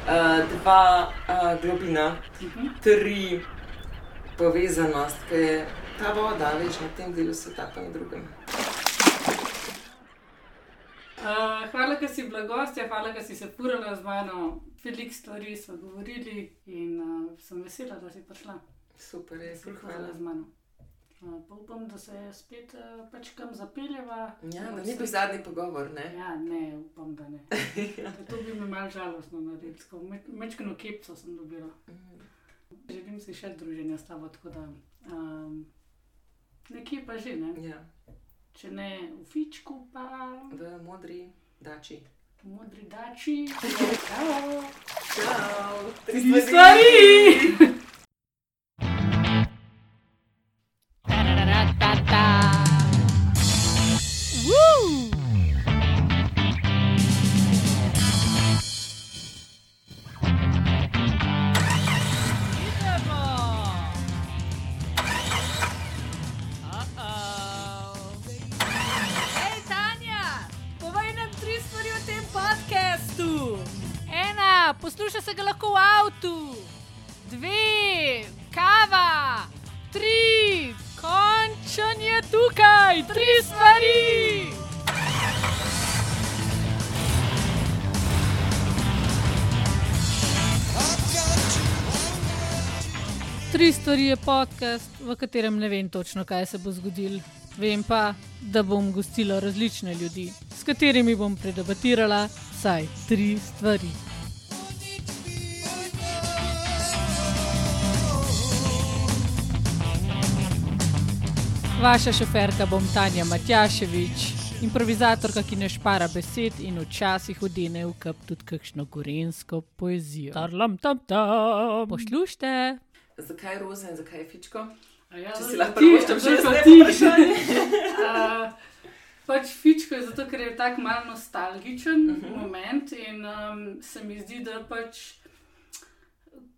Uh, dva uh, globina, Mhm. tri povezanost, ki je ta voda, veš, na tem delu sveta, pa na drugem. Uh, hvala, ker si bila gostja, hvala, ker si se purala z mano. Veliko stvari smo govorili in uh, sem vesela, da si prišla. Super, Da ful hodila hvala. z mano. Pa upam, da se spet uh, pač kam zapeljeva. Ja, da ni bil zadnji pogovor, ne? Ja, ne, upam, da ne. Da to bi me malo žalostno naredilo, mečkano kepco sem dobila. želim si še druženja s tabo, tako da um, nekje pa že ne. Ja, Če ne v fičku, pa v modri dači. v modri dači. Čau. Čau! Tri stvari! Hej, Tri stvari je podcast, v katerem ne vem točno, kaj se bo zgodilo. Vem pa, da bom gostila različne ljudi, s katerimi bom predebatirala vsaj tri stvari. Vaša šoferka bom Tanja Matjaševič, improvizatorka, ki ne špara besed in včasih odene v kap tudi kakšno gorensko poezijo. Tarlam tam tam. Poslušajte. Zakaj roza in zakaj fičko? A Ja, Če zdaj si lahko ti, privoščim še zdaj pa jaz ti. Uh, pač fičko je zato, ker je tako malo nostalgičen uh Mhm. -huh. moment in um, se mi zdi, da pač,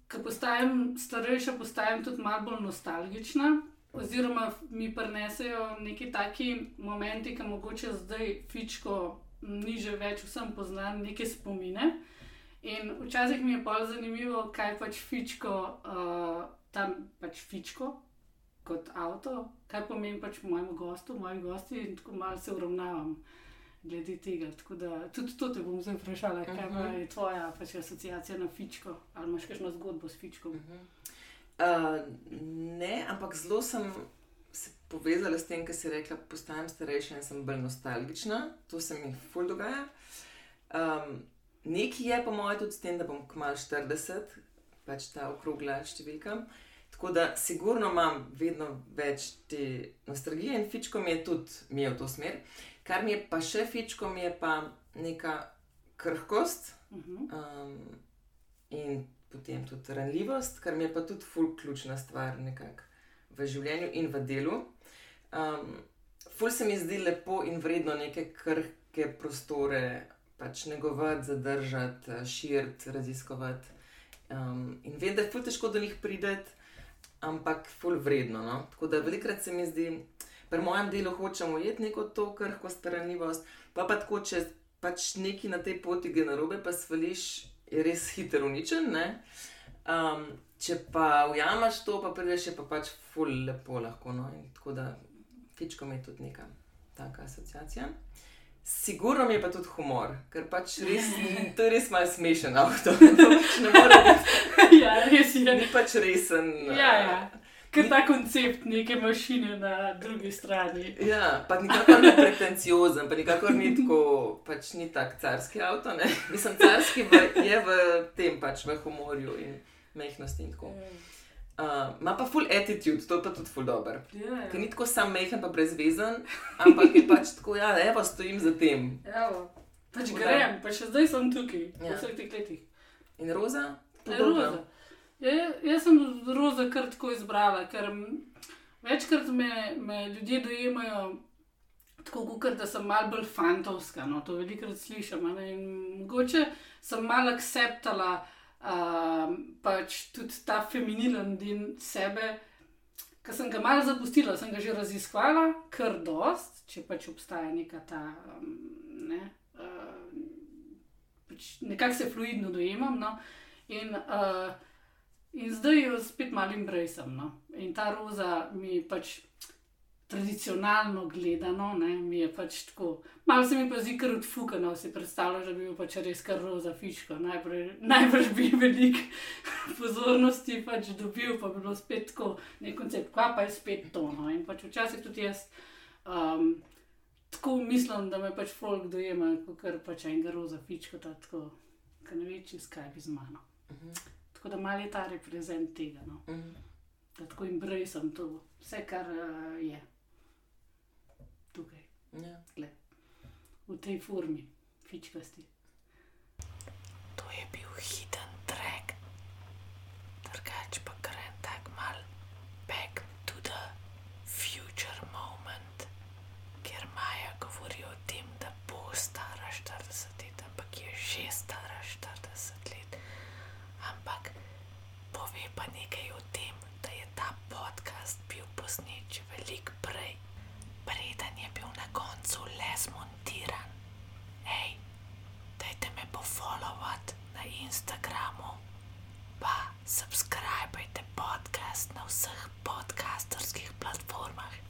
ko postajam starejša, postajam tudi malo bolj nostalgična. Oziroma, mi prinesejo neki taki momenti, ki mogoče zdaj fičko ni že več vsem poznan, neke spomine. In včasih mi je pa zanimivo, kaj pač fičko, uh, tam pač fičko, kot avto, kaj pomeni pač mojemu gostu, moji gosti in tako malo se uravnavam glede tega. Tako da tudi to te bom zdaj vprašala, kaj pa je tvoja pač asociacija na fičko, ali imaš kakšno zgodbo s fičkom. Uh, ne, ampak zelo sem se povezala s tem, kar si rekla, postajam starejša in sem bolj nostalgična. To se mi ful dogaja. Um, Nekaj je, po mojem, tudi s tem, da bom kmalu 40, pač ta okrogla številka. Tako da, sigurno imam vedno več te nostalgije in fičko mi je tudi mi je v to smer. Kar mi je pa še fičko, mi je pa neka krhkost Uh -huh. um, in potem tudi ranljivost, kar mi je pa tudi ful ključna stvar nekako v življenju in v delu. Um, ful se mi zdi lepo in vredno neke krhke prostore pač negovati, zadržati, eh, širiti, raziskovati. Um, in vem, da je ful težko do njih prideti, ampak ful vredno. No? Tako da velikrat se mi zdi, pri mojem delu hočemo ujeti neko to krhkost, ranljivost, pa pa tako, če pač neki na tej poti gre narobe, pa svališ, je res hiter uničen. ne. Um, če pa ujameš to, pa prideš, je pa pač ful lepo lahko. No? In tako da fičko mi je tudi neka taka asociacija. Sigurno mi je pa tudi humor, ker pač res, to je res malo smešen avto. To pač ne more biti, ja, res je. ni pač resen. Ja, ja. Ker ta koncept neke mašine na drugi strani. Ja, pa nikakor ni pretenciozen, pa nikakor ni tako, pač ni tak carski avto. Ne? Mislim, carski v, je v tem pač v humorju in mehkosti in tako. Uh, Ma pa full attitude, to je pa tudi full dober. Ja, Ker ja. ni tako sam mehen, pa brezvezen, ampak je pač tako, ja, evo, stojim za tem. Evo, pač Tako da- grem, pa še zdaj sem tukaj, Ja. v vseh teh letih. In roza? Ja, Podobno. roza. Ja, ja- jaz sem roza kar tako izbrala, ker večkrat me, me ljudje dojemajo tako, kot da sem malo bolj fantovska. No, to velikokrat slišim. ne, Mogoče sem malo akceptala um, pač tudi ta feminilen del sebe. Ker sem ga malo zapustila, sem ga že raziskvala, kar dost, če pač obstaja neka ta, um, ne, uh, pač nekako se fluidno dojemam. No? In, uh, in zdaj jo spet malo embracem. No? In ta roza mi pač tradicionalno gledano, ne, mi je pač tako. Malo se mi pa zdi, ker odfukano si predstavljaš, da bi bil pač res kar roza fiško. Najprej, najbrž bi veliko pozornosti pač dobil, pa bi bilo spet tako nek koncept, kva pa je spet to. No. In pač včasih tudi jaz um, tako mislim, da me pač folk dojema, kot kar pač enega roza fiško, ta tako, ker ne ve, če skaj bi z mano. Uh -huh. Tako da mal je ta reprezent tega, no. uh -huh. da tako embracem to, vse kar uh, je tukaj. Ja. Tle. V tej formi, fičkasti. To je bil hiten trek, drugač pa gre tako mal, pek podcast na vseh podcasterskih platformah.